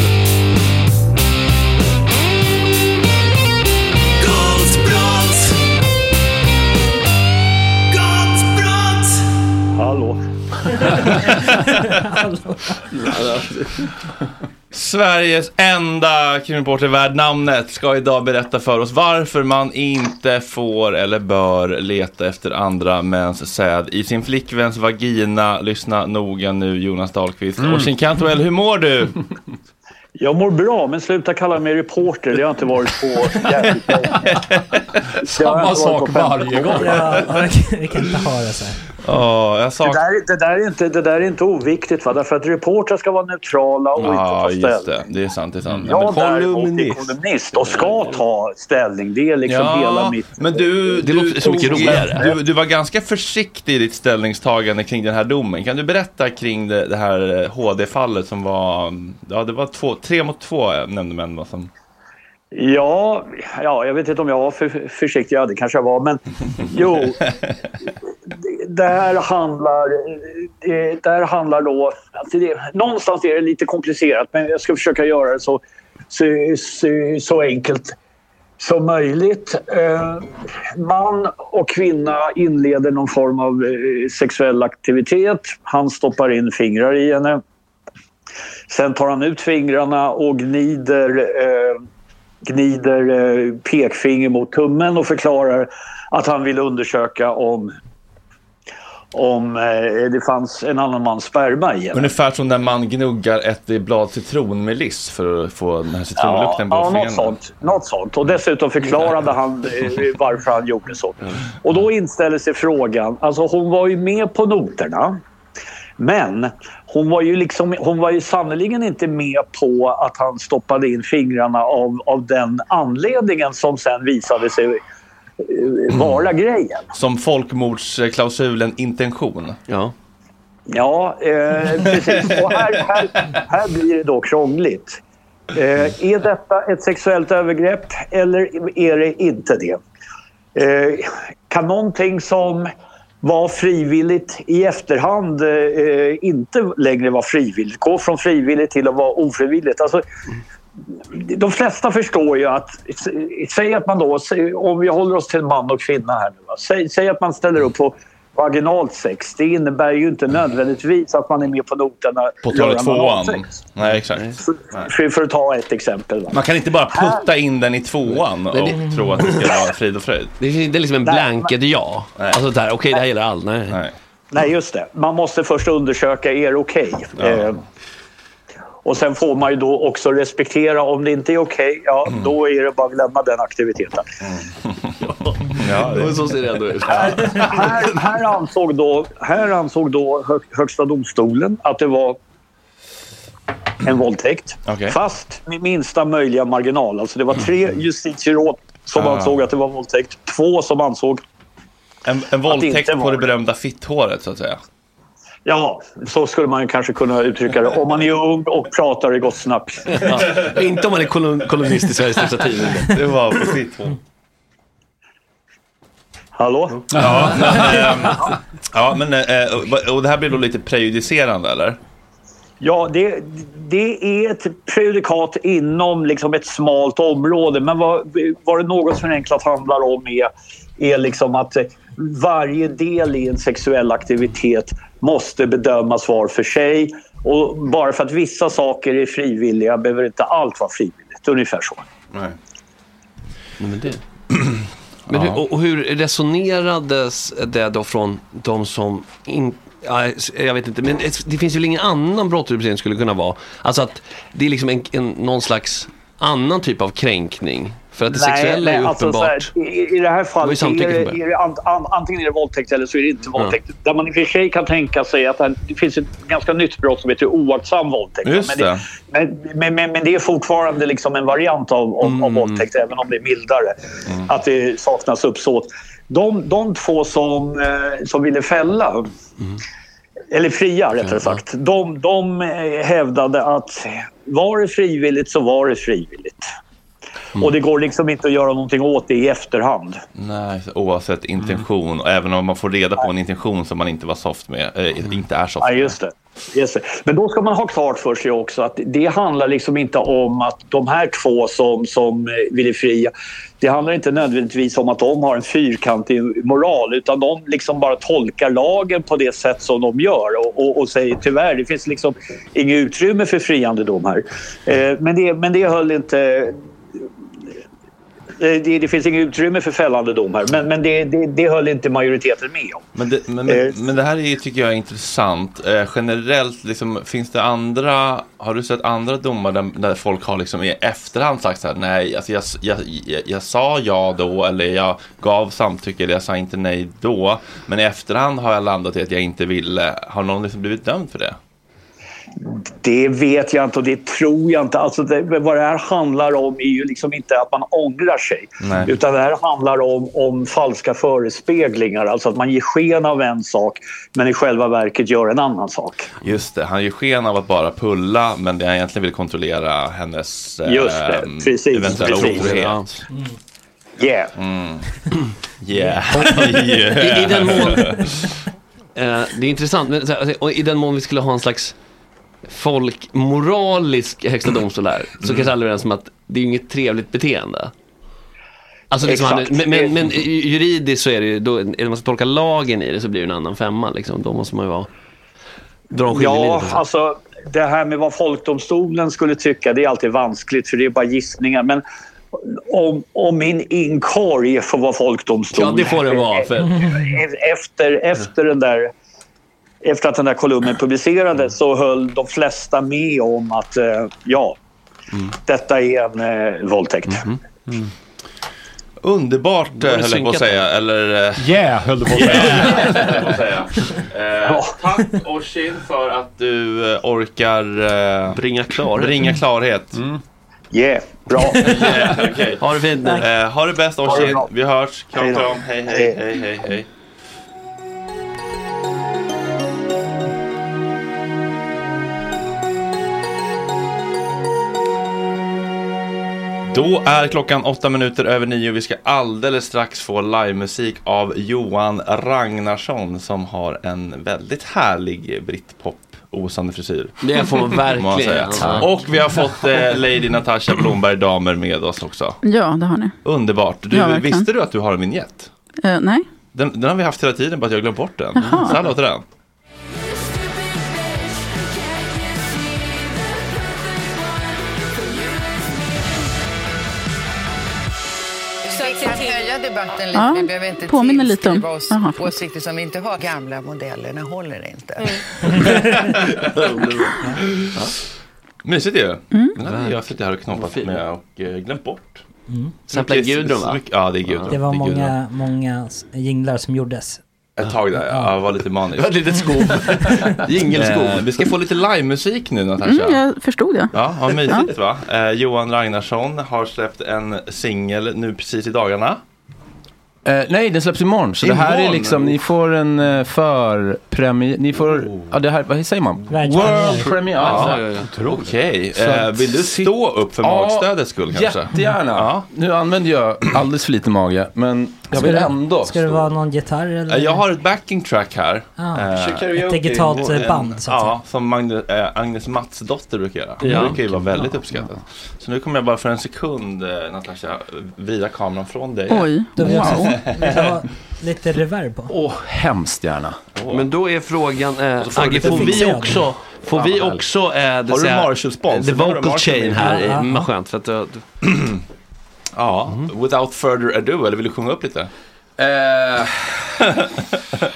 [SPEAKER 7] Hallå.
[SPEAKER 3] Sveriges enda krimreporter värd namnet ska idag berätta för oss varför man inte får eller bör leta efter andra mäns säd i sin flickväns vagina. Lyssna noga nu Jonas Dahlqvist.
[SPEAKER 7] Mm.
[SPEAKER 3] Oisin Cantwell, hur mår du?
[SPEAKER 7] Jag mår bra, men sluta kalla mig reporter. Det har inte varit på jävligt länge. Det har jag inte varit på 15 år.
[SPEAKER 2] Ja, vi kan inte ha det så här.
[SPEAKER 3] Ja, jag
[SPEAKER 7] Det
[SPEAKER 3] sak...
[SPEAKER 7] där, det, där är inte, det där är inte oviktigt, va? därför att reportrar ska vara neutrala och inte
[SPEAKER 3] Ja,
[SPEAKER 7] ta
[SPEAKER 3] just
[SPEAKER 7] ställning.
[SPEAKER 3] det. Det är sant. Det är sant.
[SPEAKER 7] Jag
[SPEAKER 3] Men-
[SPEAKER 7] däremot är kolumnist och ska ta ställning. Det är liksom hela mitt...
[SPEAKER 3] Men du,
[SPEAKER 4] Det
[SPEAKER 3] du,
[SPEAKER 4] låter så mycket roligare.
[SPEAKER 3] Du, du var ganska försiktig i ditt ställningstagande kring den här domen. Kan du berätta kring det, det här eh, HD-fallet som var, ja det var två, tre mot två eh, nämndemän som...
[SPEAKER 7] Ja, ja, jag vet inte om jag var för försiktig. Ja, det kanske jag var. Men jo, det- här handlar, det, här handlar då... Alltså det, någonstans är det lite komplicerat, men jag ska försöka göra det så, så, så, så enkelt som möjligt. Eh, man och kvinna inleder någon form av eh, sexuell aktivitet. Han stoppar in fingrar i henne. Sen tar han ut fingrarna och gnider, eh, gnider eh, pekfinger mot tummen och förklarar att han vill undersöka om, om eh, det fanns en annan mans sperma i henne.
[SPEAKER 3] Ungefär som när man gnuggar ett blad citronmeliss för att få den här
[SPEAKER 7] Ja,
[SPEAKER 3] citronlukten på
[SPEAKER 7] ja något, sånt, något sånt. Och dessutom förklarade han eh, varför han gjorde så. Och då inställer sig frågan, alltså hon var ju med på noterna. Men hon var ju, liksom, hon var ju sannerligen inte med på att han stoppade in fingrarna av, av den anledningen som sen visade sig eh, vara grejen.
[SPEAKER 3] Som folkmordsklausulen intention.
[SPEAKER 4] Ja.
[SPEAKER 7] Ja, eh, precis. Och här, här, här blir det då krångligt. Eh, är detta ett sexuellt övergrepp eller är det inte det? Eh, kan någonting som var frivilligt i efterhand eh, inte längre var frivilligt? Gå från frivilligt till att vara ofrivilligt? Alltså, de flesta förstår ju att, säg att man då, om vi håller oss till man och kvinna här nu. Säg, säg att man ställer upp på vaginalt sex. Det innebär ju inte nödvändigtvis att man är med på noterna.
[SPEAKER 3] På talet tvåan. Nej, exakt. Nej.
[SPEAKER 7] För, för att ta ett exempel. Va?
[SPEAKER 3] Man kan inte bara putta in den i tvåan och
[SPEAKER 4] Nej, det-
[SPEAKER 3] tro att det ska vara frid och fröjd.
[SPEAKER 4] Det är, det är liksom en
[SPEAKER 7] Nej,
[SPEAKER 4] blanket ja. Alltså där, okej det här gäller all. Nej.
[SPEAKER 7] Nej, just det. Man måste först undersöka, är det okej? Eh, och sen får man ju då också respektera, om det inte är okej, ja då är det bara att glömma den aktiviteten.
[SPEAKER 3] Ja,
[SPEAKER 4] det... Så ser det ändå ut.
[SPEAKER 7] här, här, ansåg då, här ansåg då hö, Högsta domstolen att det var en våldtäkt. Fast med minsta möjliga marginal. Alltså det var tre justitieråd som
[SPEAKER 3] Ah.
[SPEAKER 7] ansåg att det var våldtäkt. Två som ansåg
[SPEAKER 3] En, en
[SPEAKER 7] det
[SPEAKER 3] våldtäkt
[SPEAKER 7] inte
[SPEAKER 3] på
[SPEAKER 7] var
[SPEAKER 3] det berömda fitthåret så att säga.
[SPEAKER 7] Ja, så skulle man kanske kunna uttrycka det. Om man är ung och pratar i gott snack.
[SPEAKER 4] Ja. Inte om man är kolum- kolumnist i Sveriges tidning.
[SPEAKER 3] Det var på fitthår.
[SPEAKER 7] Hallå?
[SPEAKER 3] Ja, men, ehm, ja, men eh, och det här blir då lite prejudicerande eller?
[SPEAKER 7] Ja, det, det är ett prejudikat inom liksom ett smalt område. Men vad, vad det något förenklat handlar om är, är liksom att eh, varje del i en sexuell aktivitet måste bedömas var för sig. Och bara för att vissa saker är frivilliga behöver inte allt vara frivilligt. Ungefär så.
[SPEAKER 3] Nej.
[SPEAKER 4] Men, det... Men hur, och, hur resonerades det då från de som in, ja, jag vet inte, men det, det finns väl ingen annan brottsrubricering skulle kunna vara. Alltså att det är liksom en, en, någon slags annan typ av kränkning. För att det sexuella är ju
[SPEAKER 7] alltså, så
[SPEAKER 4] uppenbart.
[SPEAKER 7] här, i, I det här fallet det, är det an, an, antingen är det våldtäkt eller så är det inte våldtäkt. Där man i och för sig kan tänka sig att det, det finns ett ganska nytt brott som heter oaktsam våldtäkt.
[SPEAKER 3] Just
[SPEAKER 7] men,
[SPEAKER 3] det.
[SPEAKER 7] men, men, men, men det är fortfarande liksom en variant av, av,
[SPEAKER 3] Mm.
[SPEAKER 7] av våldtäkt även om det är mildare. Att det saknas uppsåt. De, de två som, eh, som ville fälla
[SPEAKER 3] Mm.
[SPEAKER 7] eller fria rättare sagt. De, de eh, hävdade att var det frivilligt så var det frivilligt. Och det går liksom inte att göra någonting åt det i efterhand.
[SPEAKER 3] Nej, oavsett intention. Och även om man får reda på en intention som man inte var soft med, eh, inte är soft
[SPEAKER 7] Ja,
[SPEAKER 3] med.
[SPEAKER 7] just det. Just det. Men då ska man ha klart för sig också att det handlar liksom inte om att de här två som, som eh, vill är fria, det handlar inte nödvändigtvis om att de har en fyrkantig moral utan de liksom bara tolkar lagen på det sätt som de gör och, och, och säger tyvärr, det finns liksom inget utrymme för friande dom här. Eh, men, det, men det höll inte det, det finns inget utrymme för fällande dom här, men, men det, det, det höll inte majoriteten med om.
[SPEAKER 3] Men det, men, men, men det här är, tycker jag är intressant. Eh, generellt, liksom, finns det andra, har du sett andra domar där, där folk har liksom i efterhand sagt så här, nej, alltså jag, jag, jag, jag sa ja då, eller jag gav samtycke, eller jag sa inte nej då, men i efterhand har jag landat i att jag inte ville. Har någon liksom blivit dömd för det?
[SPEAKER 7] Det vet jag inte och det tror jag inte. Alltså det, vad det här handlar om är ju liksom inte att man ångrar sig.
[SPEAKER 3] Nej.
[SPEAKER 7] Utan det här handlar om, om falska förespeglingar. Alltså att man ger sken av en sak men i själva verket gör en annan sak.
[SPEAKER 3] Just det, han ger sken av att bara pulla, men det han egentligen vill kontrollera hennes eh,
[SPEAKER 7] Just det, precis,
[SPEAKER 3] eventuella otrohet.
[SPEAKER 7] Yeah.
[SPEAKER 3] Mm. Yeah.
[SPEAKER 4] I, I den mån... Eh, det är intressant, men alltså, och i den mån vi skulle ha en slags folkmoralisk högsta domstol här, så kanske alla är överens om att det är inget trevligt beteende. Alltså liksom han, men, men, men juridiskt så är det ju, då, det man ska tolka lagen i det så blir det en annan femma liksom. Då måste man ju vara, dra en.
[SPEAKER 7] Ja, alltså det här med vad folkdomstolen skulle tycka det är alltid vanskligt för det är bara gissningar. Men om, om min inkorg får vara folkdomstol.
[SPEAKER 4] Ja, det får det vara, för-
[SPEAKER 7] Efter, efter den där efter att den där kolumnen publicerades så höll de flesta med om att eh, ja, detta är en eh, våldtäkt.
[SPEAKER 3] Underbart
[SPEAKER 7] Då är
[SPEAKER 3] eh,
[SPEAKER 7] det
[SPEAKER 3] höll jag på att säga. Eller, eh,
[SPEAKER 8] Yeah, höll du på att säga.
[SPEAKER 3] Yeah, höll jag på att säga. Eh, tack Oshin för att du eh, orkar eh,
[SPEAKER 4] bringa klarhet.
[SPEAKER 3] Bringa klarhet.
[SPEAKER 7] Yeah, bra.
[SPEAKER 3] yeah, okay.
[SPEAKER 4] Ha det fint nu.
[SPEAKER 3] Eh, ha det bäst Oshin.
[SPEAKER 7] bra.
[SPEAKER 3] Vi hörs. Kram, kram. Hej, hej, hej, hej, hej. Då är klockan åtta minuter över nio och vi ska alldeles strax få livemusik av Johan Ragnarsson som har en väldigt härlig brittpop osande frisyr.
[SPEAKER 4] Det får man verkligen.
[SPEAKER 3] Säga. Och vi har fått eh, Lady Natasha Blomberg Damer med oss också.
[SPEAKER 5] Ja, det har ni.
[SPEAKER 3] Underbart. Du,
[SPEAKER 5] Ja,
[SPEAKER 3] visste du att du har en vignett?
[SPEAKER 5] Eh, nej.
[SPEAKER 3] Den, den har vi haft hela tiden, bara att jag glömt bort den.
[SPEAKER 5] Jaha.
[SPEAKER 3] Så här låter den.
[SPEAKER 16] Debatten lite.
[SPEAKER 5] Ja,
[SPEAKER 16] vi behöver inte
[SPEAKER 5] påminner lite om-
[SPEAKER 16] oss
[SPEAKER 5] Jaha,
[SPEAKER 16] åsikter som vi inte har. Gamla modellerna håller inte.
[SPEAKER 3] Mysigt ju.
[SPEAKER 5] Mm.
[SPEAKER 3] Den hade jag suttit här och knoppat med och eh, glömt bort.
[SPEAKER 2] Mm.
[SPEAKER 3] Mycket-
[SPEAKER 4] Gudrun, va?
[SPEAKER 3] Ja, det är Gudrun.
[SPEAKER 2] Det var många, många jinglar som gjordes.
[SPEAKER 3] Ett tag där, ja. Jag var lite manisk.
[SPEAKER 4] Ett litet skov. Jingelskov.
[SPEAKER 3] Eh, vi ska få lite livemusik nu Natasha.
[SPEAKER 5] Mm, jag förstod det.
[SPEAKER 3] Ja, vad mysigt va? Eh, Johan Ragnarsson har släppt en singel nu precis i dagarna.
[SPEAKER 15] Eh, nej, den släpps imorgon. Så det här är
[SPEAKER 3] Imorgon?
[SPEAKER 15] liksom, ni får en uh, förpremiär. Ni får, ja det här, vad säger man?
[SPEAKER 2] Världspremiär.
[SPEAKER 15] World premiere.
[SPEAKER 3] Ja,
[SPEAKER 15] Ja,
[SPEAKER 3] Okej,
[SPEAKER 15] Så
[SPEAKER 3] eh, vill du stå upp för
[SPEAKER 15] Ja,
[SPEAKER 3] magstödets skull kanske?
[SPEAKER 15] Jättegärna.
[SPEAKER 3] Ja.
[SPEAKER 15] Nu använder jag alldeles för lite mage, men jag
[SPEAKER 2] Ska
[SPEAKER 15] vill
[SPEAKER 2] det-
[SPEAKER 15] ändå
[SPEAKER 2] Ska det vara någon gitarr eller?
[SPEAKER 3] Eh, Jag har ett backing track här.
[SPEAKER 2] Ah,
[SPEAKER 3] Eh,
[SPEAKER 2] ett digitalt eh, band så att.
[SPEAKER 3] Ja, som Magne, eh, Agnes Matsdotter brukar göra. Det
[SPEAKER 4] Ja.
[SPEAKER 3] brukar ju vara väldigt uppskattat. Så nu kommer jag bara för en sekund, eh, Natasha, vrida kameran från dig.
[SPEAKER 5] Oj.
[SPEAKER 2] Då också
[SPEAKER 15] Wow.
[SPEAKER 2] Vill jag ha lite reverb på.
[SPEAKER 15] Åh, hemskt gärna.
[SPEAKER 4] Men då är frågan, eh,
[SPEAKER 3] får
[SPEAKER 4] Agge, får vi också, får
[SPEAKER 15] Fan,
[SPEAKER 4] vi också, eh, det
[SPEAKER 3] Har du Marshall-spons?
[SPEAKER 4] the vocal
[SPEAKER 3] Marshall
[SPEAKER 4] chain här,
[SPEAKER 2] Ja,
[SPEAKER 4] är
[SPEAKER 2] ja.
[SPEAKER 4] vad skönt för att du,
[SPEAKER 3] Ja, without further ado, eller vill du sjunga upp lite?
[SPEAKER 15] Eh,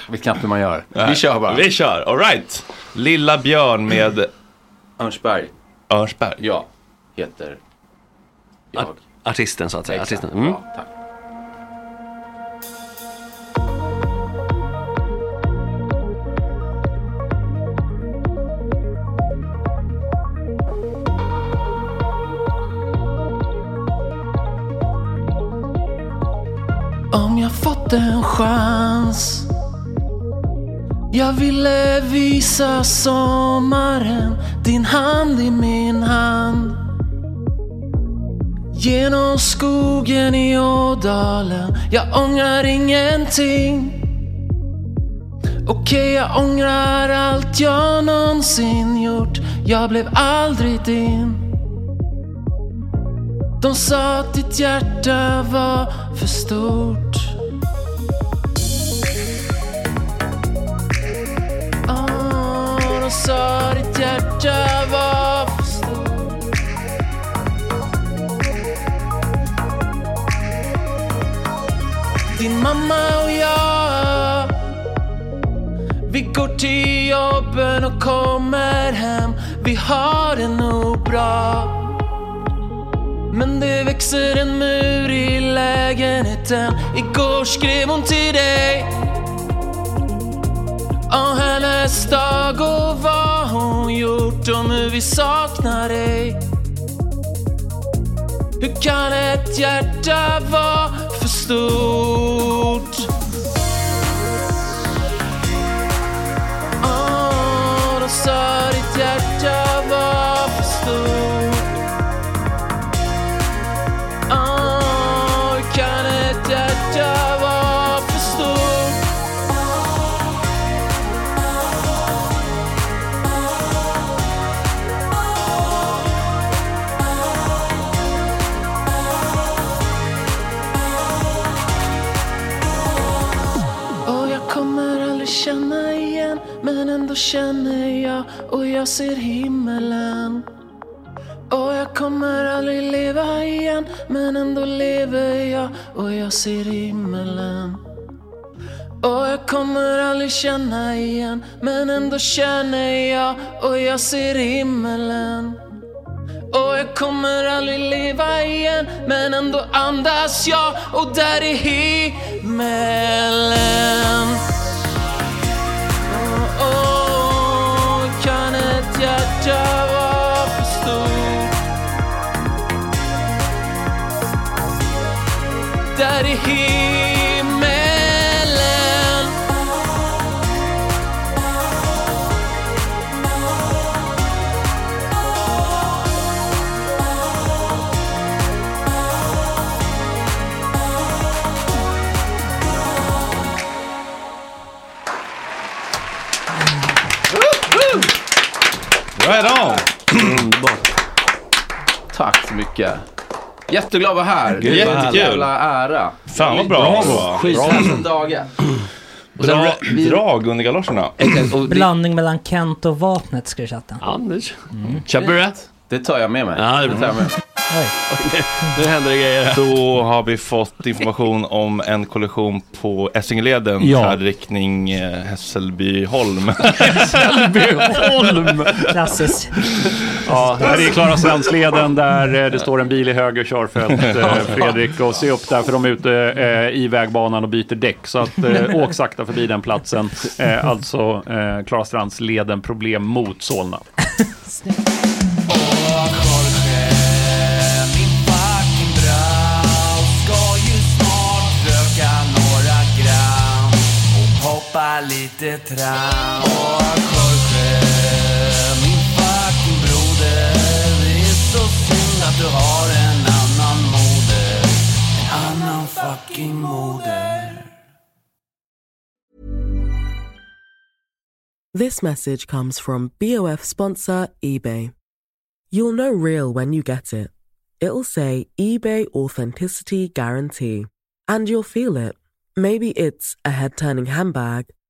[SPEAKER 15] vet knappt hur man gör. Vi kör bara.
[SPEAKER 3] Vi kör, alright. Lilla Björn med
[SPEAKER 15] Örnsberg.
[SPEAKER 3] Örnsberg.
[SPEAKER 15] Ja, heter jag.
[SPEAKER 4] artisten så att säga.
[SPEAKER 15] Exakt.
[SPEAKER 4] Artisten. Mm.
[SPEAKER 15] Ja, tack. Jag ville visa sommaren Din hand i min hand.
[SPEAKER 14] Genom skogen i Ådalen Jag ångrar ingenting. Okej, jag ångrar allt jag någonsin gjort. Jag blev aldrig din. De sa att ditt hjärta var för stort. Ah, ditt hjärta var för stort Din mamma och jag Vi går till jobben och kommer hem. Vi har det nog bra. Men det växer en mur i lägenheten. Igår skrev hon till dig. Och hennes dag och vad hon gjort om hur vi saknar dig Hur kan ett hjärta vara för stort? Känner jag och jag ser himmelen. Och jag kommer aldrig leva igen Men ändå lever jag och jag ser himmelen. Och jag kommer aldrig känna igen Men ändå känner jag och jag ser himmelen. Och jag kommer aldrig leva igen Men ändå andas jag och där är himmelen. Ett hjärta vara för stort?
[SPEAKER 15] Mycket. Jätteglad att vara här.
[SPEAKER 3] Gud,
[SPEAKER 15] jävla ära.
[SPEAKER 3] Fan, vad bra.
[SPEAKER 15] Skittusen dagar.
[SPEAKER 3] Bra drag under galoscherna.
[SPEAKER 2] Blandning mellan Kent och vapnet jag chatta.
[SPEAKER 4] Anders.
[SPEAKER 2] Mm.
[SPEAKER 15] Det tar jag med mig.
[SPEAKER 4] Ja, det
[SPEAKER 15] tar jag med mig.
[SPEAKER 4] Nu händer det grejer.
[SPEAKER 3] Då har vi fått information om en kollision på Essingeleden,
[SPEAKER 8] Ja.
[SPEAKER 3] färdriktning eh, Hässelbyholm.
[SPEAKER 8] Hässelbyholm!
[SPEAKER 2] Klassiskt.
[SPEAKER 8] Ja, det här är Klara Svensleden där eh, det står en bil i höger körfält, eh, Fredrik. Och se upp där för de är ute i vägbanan och byter däck. Så att åk sakta förbi den platsen. Alltså Klara Strandsleden, problem mot Solna.
[SPEAKER 14] Min lite. Och Jorge, min fucking broder, det är så synd att du har en annan moder. En annan fucking moder.
[SPEAKER 17] This message comes from BOF sponsor eBay. You'll know real when you get it. It'll say eBay Authenticity Guarantee. And you'll feel it. Maybe it's a head turning handbag,